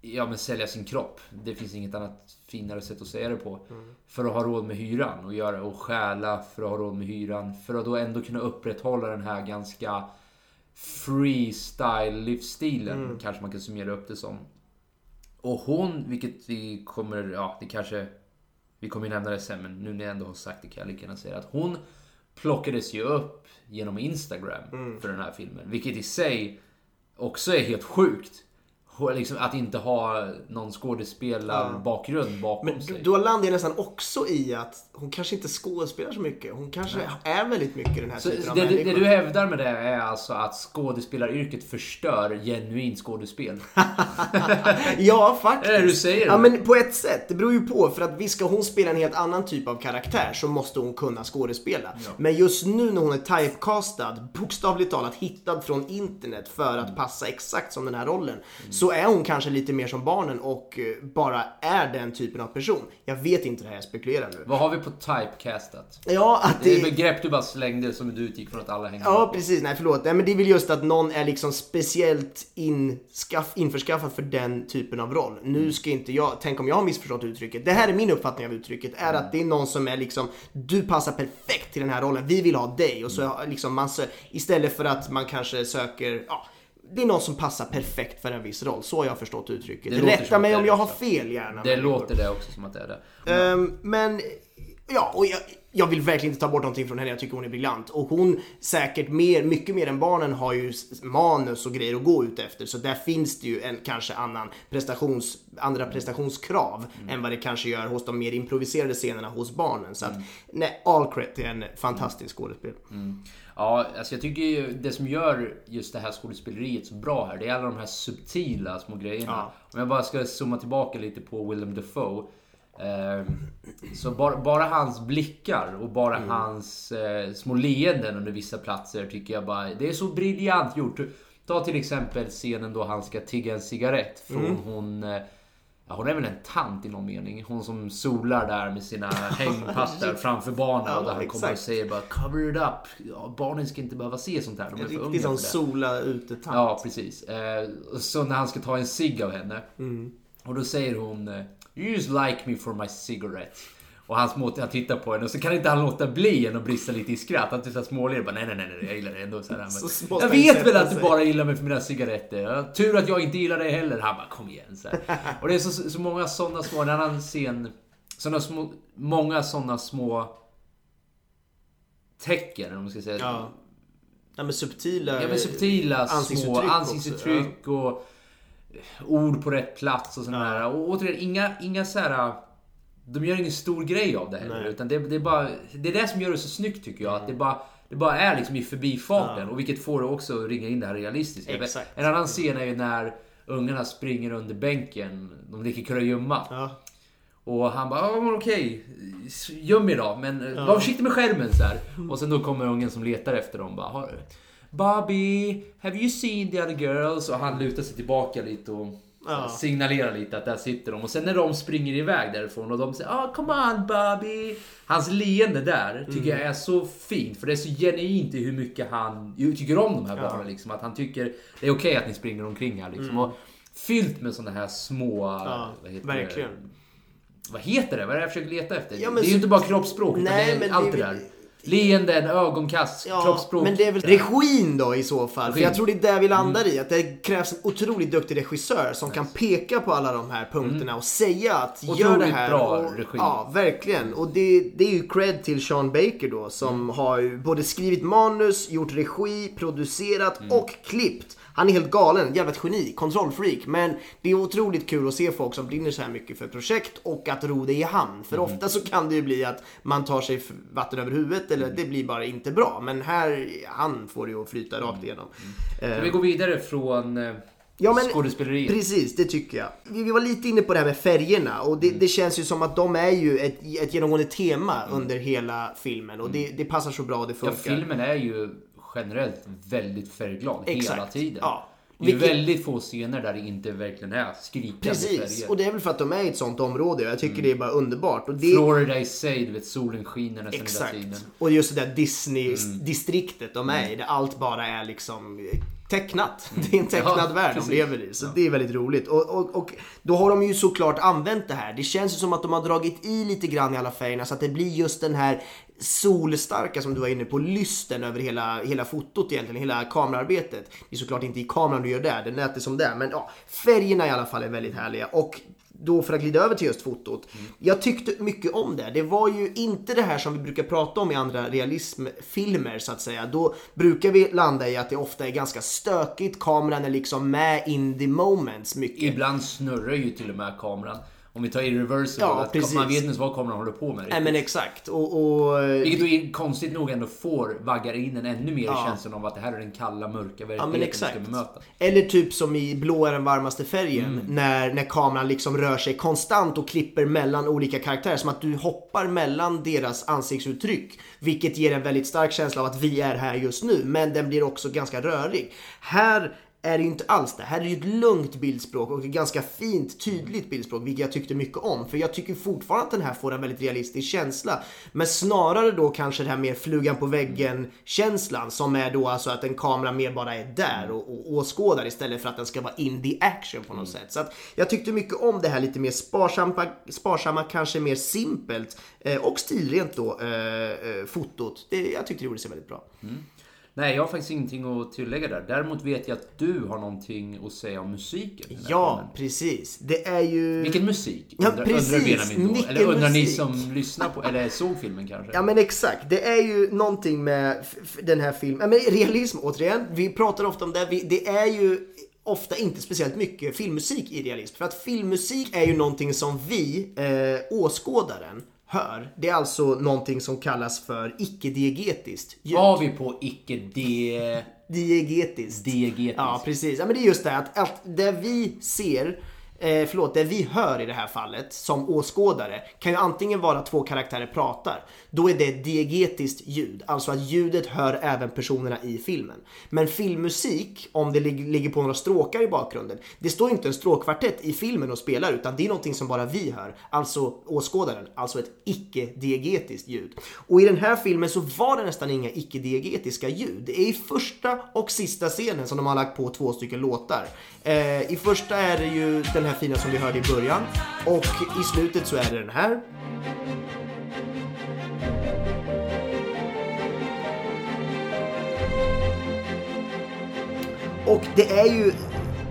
ja, men sälja sin kropp. Det finns inget annat finare sätt att säga det på. För att ha råd med hyran och göra och stjäla för att ha råd med hyran. För att då ändå kunna upprätthålla den här ganska freestyle livsstilen. Kanske man kan summera upp det som. Och hon, vilket vi kommer, ja det kanske vi kommer ju nämna det sen, men nu när jag ändå har sagt det kan jag lika gärna säga att hon plockades ju upp genom Instagram för den här filmen. Vilket i sig också är helt sjukt. Liksom att inte ha någon skådespelarbakgrund bakom Men sig. då landar jag nästan också i att hon kanske inte skådespelar så mycket. Hon kanske är väldigt mycket den här Så typen av det, det, människa. det du hävdar med det är alltså att skådespelaryrket förstör genuint skådespel? Ja, faktiskt. Är det du säger? Ja, men på ett sätt. Det beror ju på. För att visst ska hon spela en helt annan typ av karaktär så måste hon kunna skådespela. Men just nu när hon är typecastad, bokstavligt talat hittad från internet för att passa exakt som den här rollen. Så är hon kanske lite mer som barnen och eh, bara är den typen av person. Jag vet inte det här, jag spekulerar nu. Vad har vi på typecastat? Ja, att Det är det... begrepp du bara slängde som du utgick från att alla hänger Ja, med. precis. Nej, förlåt. Nej, men det är väl just att någon är liksom speciellt inskaff, införskaffad för den typen av roll. Nu ska inte jag, tänk om jag har missförstått uttrycket. Det här är min uppfattning av uttrycket, är att det är någon som är liksom, du passar perfekt till den här rollen, vi vill ha dig. Och så har liksom man sö- istället för att man kanske söker, ja, det är någon som passar perfekt för en viss roll. Så har jag förstått uttrycket. Det Rätta mig om jag har fel gärna. Det låter det också som att det är det. Ehm, men ja, och jag, jag vill verkligen inte ta bort någonting från henne. Jag tycker hon är briljant. Och hon säkert mer, mycket mer än barnen har ju manus och grejer att gå ut efter. Så där finns det ju en kanske annan prestations, andra prestationskrav än vad det kanske gör hos de mer improviserade scenerna hos barnen. Så att, nej, all credit till en fantastisk skådespel. Ja, alltså jag tycker ju det som gör just det här skådespeleriet så bra här, det är alla de här subtila små grejerna. Om jag bara ska zooma tillbaka lite på Willem Dafoe. Eh, så bara, bara hans blickar och bara hans eh, små leenden under vissa platser tycker jag bara, det är så briljant gjort. Ta till exempel scenen då han ska tigga en cigarett från hon eh, Ja, hon är väl en tant i någon mening. Hon som solar där med sina hängpattar framför barnen. och där han kommer och säger bara cover it up. Ja, barnen ska inte behöva se sånt här. De är En för riktig sån sola ute-tant. Ja, precis. Eh, så när han ska ta en cigg av henne. Mm. Och då säger hon You just like me for my cigarette. Och han, små, han tittar på henne och så kan inte han låta bli än att brista lite i skratt. Han typ småler bara nej, nej, nej, nej, jag gillar det ändå. Så här, Så måste jag vet väl att du sig." bara gillar mig för mina cigaretter. Ja, tur att jag inte gillar dig heller. Han bara kom igen. Så här. Och det är så, så många sådana små. En annan scen såna små, många sådana små tecken, vad man ska säga. Ja. Ja men subtila, Ja, men subtila små ansiktsuttryck också, ansiktsuttryck och ord på rätt plats och sådana Ja. där. Och återigen, inga, inga så här. De gör ingen stor grej av det heller. Nej. Utan det, det är bara... Det är det som gör det så snyggt tycker jag. Att det bara... Det bara är liksom i förbifarten. Ja. Och vilket får det också ringa in det här realistiska. Exakt. En annan scen är ju när ungarna springer under bänken. De leker kurragömma. Ja. Och han bara, ja men okej, göm er då, men var försiktig med skärmen så här. Och sen då kommer ungen som letar efter dem bara, "Har- Bobby, have you seen the other girls? Och han lutar sig tillbaka lite och Ja. signalerar lite att där sitter de. Och sen när de springer iväg därifrån och de säger ah come on Bobby. Hans leende där tycker jag är så fint. För det är så genuint i hur mycket han tycker om de här barnen. Liksom, att han tycker det är okej att ni springer omkring här. Liksom, och fyllt med sådana här små... Ja, vad heter verkligen. Det? Vad heter det? Vad är det jag försöker leta efter? Ja, det är ju så- inte bara kroppsspråk, utan Nej, det är allt det det, är där. Leenden, ögonkast, Ja, kroppsspråk. men det är väl regin då i så fall. För Regin. jag tror det är där vi landar i. Att det krävs en otroligt duktig regissör som kan peka på alla de här punkterna och säga att gör det Otroligt här. bra och, regi. Ja, verkligen. Och det, det är ju cred till Sean Baker då som har ju både skrivit manus, gjort regi, producerat och klippt. Han är helt galen, jävla geni, kontrollfreak. Men det är otroligt kul att se folk som brinner så här mycket för projekt och att ro det i hamn. För ofta så kan det ju bli att man tar sig vatten över huvudet eller det blir bara inte bra. Men här, han får det ju att flyta rakt igenom. Ska vi gå vidare från eh, Ja, men, skådespeleriet? Precis, det tycker jag. Vi, var lite inne på det här med färgerna och det, det känns ju som att de är ju ett, ett genomgående tema under hela filmen och det, det passar så bra och det Ja, funkar. filmen är ju generellt väldigt färgglad hela Exakt. tiden. Ja. Det är Vilket- väldigt få scener där det inte verkligen är skrikande Precis, färger. och det är väl för att de är i ett sånt område och jag tycker det är bara underbart. Och det, Florida i sig, du vet solen skiner nästan Exakt. hela tiden. Och just det där Disney-distriktet de är i, där allt bara är liksom eh, tecknat. Det är en tecknad Ja, värld precis. de lever i. Så det är väldigt roligt. Och, och, och då har de ju såklart använt det här. Det känns ju som att de har dragit i lite grann i alla färgerna så att det blir just den här solstarka som du var inne på, lysten över hela, hela fotot egentligen, hela kamerarbetet. Det är såklart inte i kameran du gör det, det lät det som det. Men ja, färgerna i alla fall är väldigt härliga. Och då för att glida över till just fotot. Jag tyckte mycket om det. Det var ju inte det här som vi brukar prata om i andra realismfilmer så att säga. Då brukar vi landa i att det ofta är ganska stökigt. Kameran är liksom med in the moments mycket. Ibland snurrar ju till och med kameran. Om vi tar irreversible, Ja, att man vet inte vad kameran håller på med. Nej men exakt. Och, och, Vilket då är konstigt nog ändå får vaggar in en ännu mer Ja. i känslan av att det här är den kalla, mörka Ja verkligheten vi exakt. ska bemöta. Eller typ som i Blå är den varmaste färgen. När, när kameran liksom rör sig konstant och klipper mellan olika karaktärer. Som att du hoppar mellan deras ansiktsuttryck. Vilket ger en väldigt stark känsla av att vi är här just nu. Men den blir också ganska rörig. Här är det ju inte alls det. Här är det ju ett lugnt bildspråk och ett ganska fint, tydligt bildspråk, vilket jag tyckte mycket om. För jag tycker fortfarande att den här får en väldigt realistisk känsla. Men snarare då kanske det här mer flugan på väggen-känslan, som är då alltså att en kamera mer bara är där och, och åskådar istället för att den ska vara in the action på något sätt. Så att jag tyckte mycket om det här lite mer sparsamma, sparsamma kanske mer simpelt eh, och stilrent då, eh, eh, fotot. Det, jag tyckte det gjorde sig väldigt bra. Nej, jag har faktiskt ingenting att tillägga där. Däremot vet jag att du har någonting att säga om musiken. Ja, filmen. precis. Det är ju... Vilken musik? Ja, undrar, precis. undrar Benjamin då. Eller undrar ni musik? som lyssnar på, eller såg filmen kanske? Ja men exakt, det är ju någonting med den här filmen, men realism återigen, vi pratar ofta om det, vi, det är ju ofta inte speciellt mycket filmmusik i realism. För att filmmusik är ju någonting som vi, eh, åskådaren, hör. Det är alltså någonting som kallas för icke-diegetiskt ljud. Var vi på icke-de... Diegetiskt. Diegetiskt. Ja, precis. Ja, men det är just det att, att det vi ser, eh, förlåt, det vi hör i det här fallet som åskådare kan ju antingen vara två karaktärer pratar. Då är det ett diegetiskt ljud, alltså att ljudet hör även personerna i filmen. Men filmmusik, om det lig- ligger på några stråkar i bakgrunden, det står ju inte en stråkkvartett i filmen och spelar utan det är någonting som bara vi hör, alltså åskådaren, alltså ett icke-diegetiskt ljud. Och i den här filmen så var det nästan inga icke-diegetiska ljud. Det är i första och sista scenen som de har lagt på två stycken låtar. Eh, I första är det ju den här fina som vi hörde i början och i slutet så är det den här. Och det är ju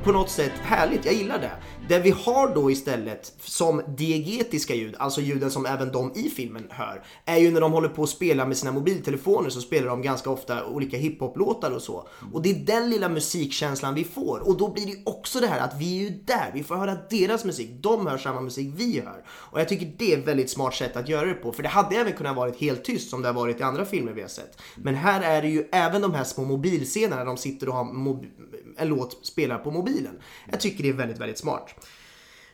på något sätt härligt, jag gillar det. Det vi har då istället som diegetiska ljud, alltså ljuden som även de i filmen hör, är ju när de håller på att spela med sina mobiltelefoner så spelar de ganska ofta olika hiphop-låtar och så. Och det är den lilla musikkänslan vi får. Och då blir det också det här att vi är ju där, vi får höra deras musik, de hör samma musik vi hör. Och jag tycker det är ett väldigt smart sätt att göra det på, för det hade även kunnat varit helt tyst som det har varit i andra filmer vi har sett. Men här är det ju även de här små mobilscenerna de sitter och har mob- en låt spelar på mobilen. Jag tycker det är väldigt, väldigt smart.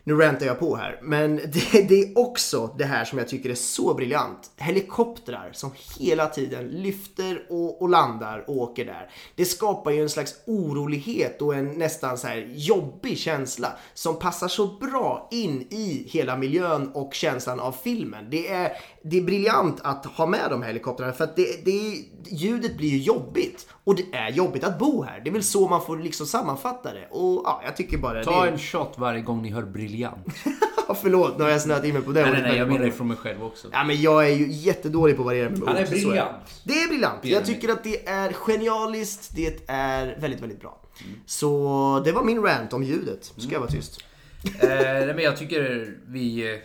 Nu rantar jag på här, men det, det, är också det här som jag tycker är så briljant. Helikoptrar som hela tiden lyfter och, och, landar och åker där. Det skapar ju en slags orolighet och en nästan så här jobbig känsla som passar så bra in i hela miljön och känslan av filmen. Det är, det är briljant att ha med de här helikoptrarna för att det, det, ljudet blir ju jobbigt. Och det är jobbigt att bo här. Det är väl så man får liksom sammanfatta det. Och ja, jag tycker bara Ta det. en shot varje gång ni hör briljant. Förlåt, nu har jag snöat in mig på det. nej, nej, nej, jag menar det från mig själv också. Ja, men jag är ju jättedålig på att variera med Han är ord, briljant. Det är briljant. Jag tycker att det är genialiskt. Det är väldigt, väldigt bra. Så det var min rant om ljudet. Ska jag vara tyst. eh, nej, men jag tycker vi är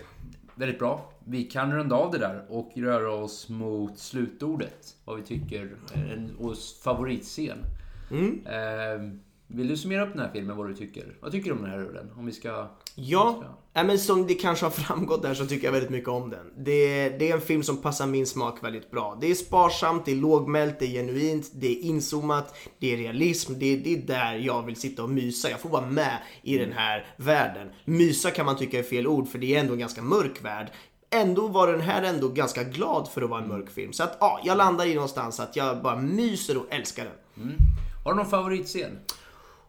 väldigt bra. Vi kan runda av det där och röra oss mot slutordet. Vad vi tycker är en favoritscen. Eh, vill du summera upp den här filmen, vad du tycker? Vad tycker du om den här rullen? Om vi ska... Ja, nej, men som det kanske har framgått där så tycker jag väldigt mycket om den. Det, det är en film som passar min smak väldigt bra. Det är sparsamt, det är lågmält, det är genuint, det är inzoomat, det är realism. Det, det är där jag vill sitta och mysa. Jag får vara med i den här världen. Mysa kan man tycka är fel ord för det är ändå en ganska mörk värld. Ändå var den här ändå ganska glad för att vara en mörk film. Så att ja, jag landar i någonstans att jag bara myser och älskar den. Har du någon favoritscen?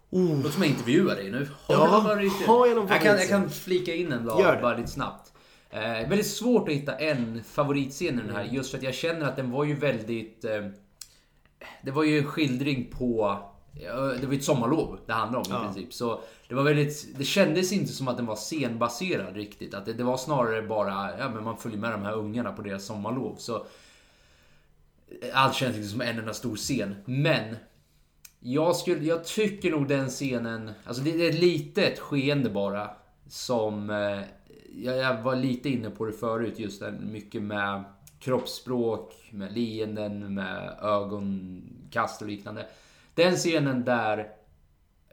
Oh. Låt mig intervjua dig nu. Har Ja, du någon favoritscen? har jag någon jag, kan, jag favoritscen? kan flika in en Gör bara, lite snabbt. Eh, väldigt svårt att hitta en favoritscen i den Mm. här. Just för att jag känner att den var ju väldigt... Eh, det var ju en skildring på... ja, Det var ju ett sommarlov det handlade om i princip. Så det var väldigt... Det kändes inte som att den var scenbaserad riktigt. Att det, det var snarare bara... Ja, men man följer med de här ungarna på deras sommarlov. Så... Allt känns liksom som en enda stor scen. Men jag, skulle, jag tycker nog den scenen, alltså det, det är ett litet skeende bara. Som, eh, jag, jag var lite inne på det förut, just den, mycket med kroppsspråk, med leenden, med ögonkast och liknande. Den scenen där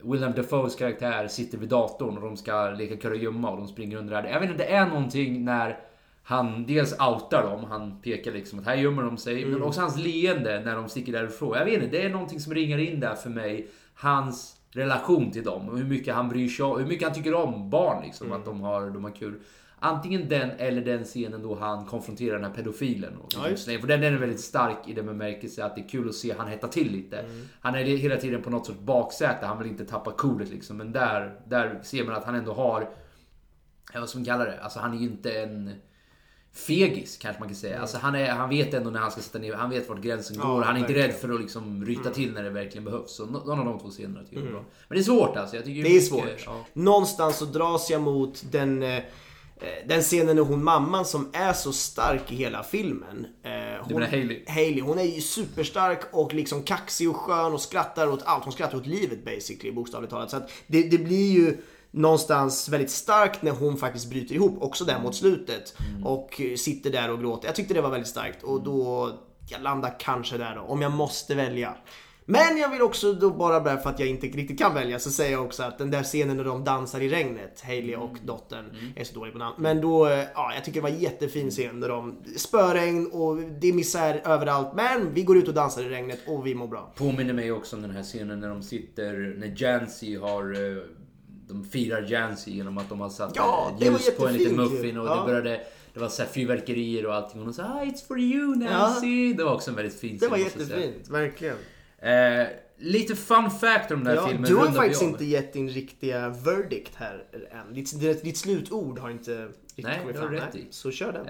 William Dafoes karaktär sitter vid datorn och de ska leka kurragömma och de springer under där. Jag vet inte, det är någonting när han dels outar dem, han pekar liksom att här gömmer de sig. Men också hans leende när de sticker därifrån. Jag vet inte, det är någonting som ringar in där för mig. Hans relation till dem och hur mycket han bryr sig om, hur mycket han tycker om barn liksom. Att de har, de har kul. Antingen den eller den scenen då han konfronterar den här pedofilen. Och Ja, just för den, den är väldigt stark i den bemärkelse att det är kul att se han hetta till lite. Han är hela tiden på något sorts baksäte, han vill inte tappa coolet liksom. Men där, där ser man att han ändå har, vad ska man kalla det? Alltså han är ju inte en fegis kanske man kan säga. Alltså han, är, han vet ändå när han ska sätta ner, han vet vart gränsen Ja, går. Han är inte verkligen. rädd för att liksom ryta till när det verkligen behövs. Så nå- någon av de två scenerna tycker jag är bra. Men det är svårt alltså. Jag tycker Mm. Det är mycket- svårt. Ja. Någonstans så dras jag mot den, eh, den scenen när hon mamman som är så stark i hela filmen. Eh, hon, menar Hailey? Hailey. Hon är ju superstark och liksom kaxig och skön och skrattar åt allt. Hon skrattar åt livet basically, bokstavligt talat. Så att det, det blir ju någonstans väldigt starkt när hon faktiskt bryter ihop, också där mot slutet. Och eh, sitter där och gråter. Jag tyckte det var väldigt starkt och då, jag landar kanske där då, om jag måste välja. Men jag vill också då bara bara för att jag inte riktigt kan välja så säger jag också att den där scenen när de dansar i regnet, Hailey och dottern, jag är så dålig på namn. Men då, eh, ja jag tycker det var en jättefin scen när de spöregn och det är misär överallt. Men vi går ut och dansar i regnet och vi mår bra. Påminner mig också om den här scenen när de sitter, när Jancy har... eh, De firar Jancy genom att de har satt Ja, eh, det var ljus på en liten muffin och Ja. det började... Det var så här fyrverkerier och allting och de sa ah, It's for you Nancy. Det var också en väldigt fin Det scen, var jag säga. jättefint, verkligen. Eh, lite fun fact om den här Ja, filmen. du har faktiskt inte gett din riktiga verdict här än. Ditt, ditt, ditt slutord har inte riktigt Nej, kommit fram. rätt i. Så kör den.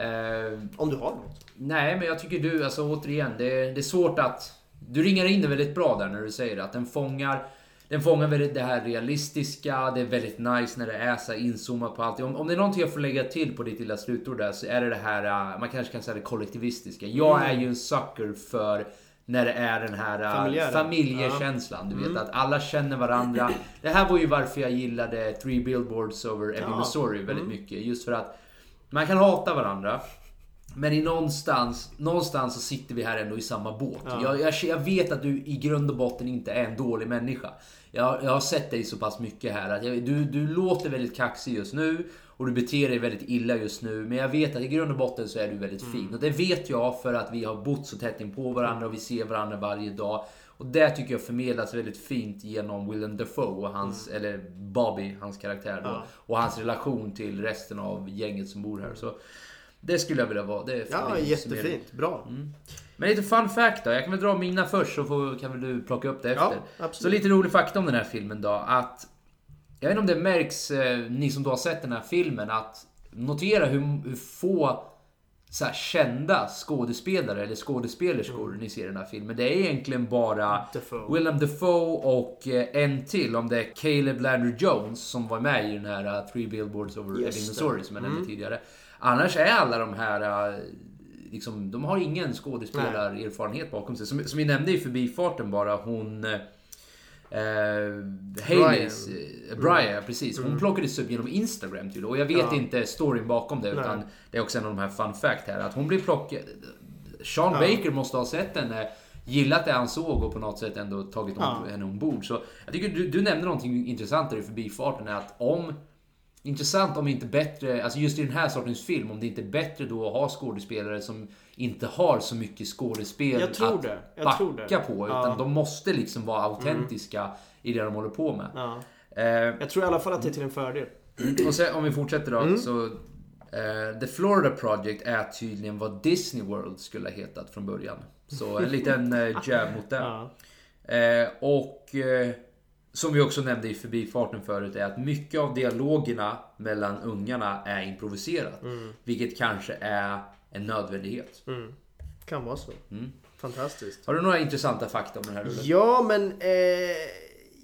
Eh, Om du har något. Nej, men jag tycker du, alltså återigen, det, det är svårt att... Du ringar in det väldigt bra där när du säger att den fångar den fångar väldigt det här realistiska, det är väldigt nice när det är så inzoomat på allt. Om, om det är någonting jag får lägga till på ditt lilla slutord där så är det det här, uh, man kanske kan säga det kollektivistiska. Jag är ju en sucker för När det är den här äh, Familjära. familjekänslan. Du vet att alla känner varandra. Det här var ju varför jag gillade Three Billboards over Ebbing, Ja. Missouri väldigt mycket. Just för att man kan hata varandra. Men i någonstans, någonstans så sitter vi här ändå i samma båt. Jag, jag, jag vet att du i grund och botten inte är en dålig människa. Jag, jag har sett dig så pass mycket här att du, du låter väldigt kaxig just nu. Och du beter dig väldigt illa just nu. Men jag vet att i grund och botten så är du väldigt fin. Och det vet jag för att vi har bott så tätt in på varandra och vi ser varandra varje dag. Och det tycker jag förmedlas väldigt fint genom Willem Dafoe och hans, eller Bobby, hans karaktär då. Och hans relation till resten av gänget som bor här. Så det skulle jag vilja vara. Det är Ja, jättefint. Bra. Men lite fun fact då. Jag kan väl dra mina först så får, kan väl du plocka upp det efter. Ja, absolut. så lite rolig fakta om den här filmen då. Att, jag vet inte om det märks, eh, ni som då har sett den här filmen, att notera hur, hur få så här, kända skådespelare eller skådespelerskor ni ser i den här filmen. Det är egentligen bara Mm. Dafoe. Willem Dafoe och eh, en till, om det är Caleb Landry Jones som var med i den här uh, Three Billboards over Ebbing. Missouri som jag Mm. nämnde tidigare. Annars är alla de här uh, liksom, de har ingen skådespelarerfarenhet bakom sig. Som, som vi nämnde i förbifarten bara, hon... Eh, Haleys, eh, Brian, precis. Hon plockades upp genom Instagram tydligen. Och jag vet Ja. inte storyn bakom det, utan Nej. det är också en av de här fun fact här. Att hon blir plockad... Sean Baker måste ha sett henne, gillat det han såg och på något sätt ändå tagit Ja. henne ombord. Så jag tycker du, du nämnde någonting intressant där i förbifarten, är att om Intressant om inte bättre, alltså just i den här sortens film, om det inte är bättre då att ha skådespelare som inte har så mycket skådespel att backa tror det. på. Utan Ja. Mm. de måste liksom vara autentiska i det de håller på med. Ja. Eh, Jag tror i alla fall att det är till en fördel. och sen om vi fortsätter då, Mm. så... eh, The Florida Project är tydligen vad Disney World skulle ha hetat från början. Så en liten eh, jab mot det. Ja. Eh, och eh, som vi också nämnde i förbifarten förut är att mycket av dialogerna mellan ungarna är improviserat. Mm. Vilket kanske är en nödvändighet. Kan vara så. Mm. Fantastiskt. Har du några intressanta fakta om den här rullen? Ja, men eh,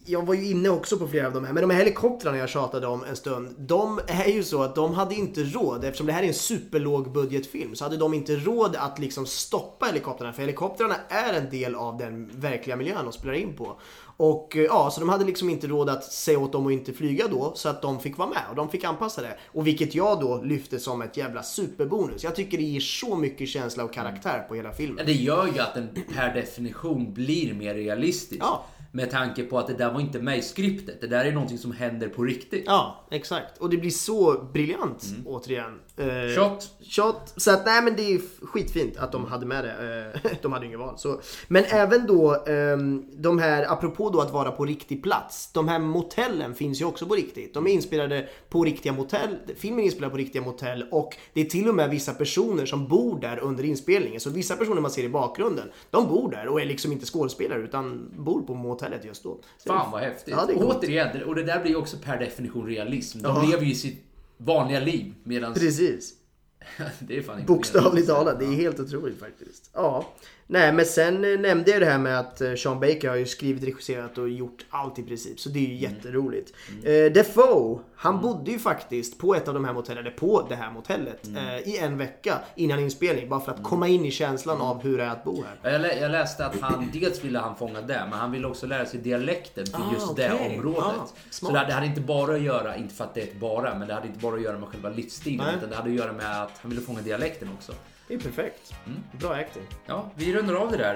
jag var ju inne också på flera av de här. Men de här helikoptrarna jag tjatade om en stund. De är ju så att de hade inte råd, eftersom det här är en superlåg budgetfilm, så hade de inte råd att liksom stoppa helikoptrarna. För helikoptrarna är en del av den verkliga miljön de spelar in på. Och eh, ja, så de hade liksom inte råd att säga åt dem att inte flyga då, så att de fick vara med och de fick anpassa det. Och vilket jag då lyfte som ett jävla superbonus. Jag tycker det ger så mycket känsla och karaktär på hela filmen. Det gör ju att den per definition blir mer realistisk. Ja. Med tanke på att det där var inte med i skriptet. Det där är någonting som händer på riktigt. Ja, exakt. Och det blir så briljant återigen. Eh, Mm. Shot. Shot. Så att nej men det är skitfint att de hade med det. Eh, de hade ju inget val. Så. Men även då ehm, de här, apropå då att vara på riktig plats. De här motellen finns ju också på riktigt. De är inspelade på riktiga motell. Filmen är inspelad på riktiga motell och det är till och med vissa personer som bor där under inspelningen. Så vissa personer man ser i bakgrunden, de bor där och är liksom inte skådespelare utan bor på motellet just då. Så Fan vad häftigt. Ja, återigen, och det där blir också per definition realism. De Ja. lever ju sitt vanliga liv. Medan Precis. det är fan Bokstavligt talat, det är helt otroligt faktiskt. Ja. Nej men sen eh, nämnde jag det här med att eh, Sean Baker har ju skrivit, regisserat och gjort allt i princip. Så det är ju jätteroligt. Eh, Defoe, han bodde ju faktiskt på ett av de här motellen, eller på det här motellet, eh, i en vecka innan inspelning. Bara för att komma in i känslan av hur det är att bo här. Ja, Jag, lä- jag läste att han, dels ville han fånga det, men han ville också lära sig dialekten för Ah, just okej. det området. Ah, så det, det hade inte bara att göra, inte för att det är ett bara, men det hade inte bara att göra med själva livsstilen, Nej. utan det hade att göra med att han ville fånga dialekten också. Det är perfekt. Bra acting. Ja, vi rundar av det där.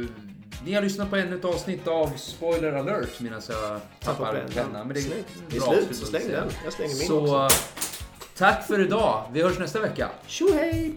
Eh, ni har lyssnat på ännu ett avsnitt av Spoiler alert medan jag tappar pennan. Men det är Snyggt. Det är slut, så släng den. Jag slänger min Så också. tack för idag. Vi hörs nästa vecka. Tjohej!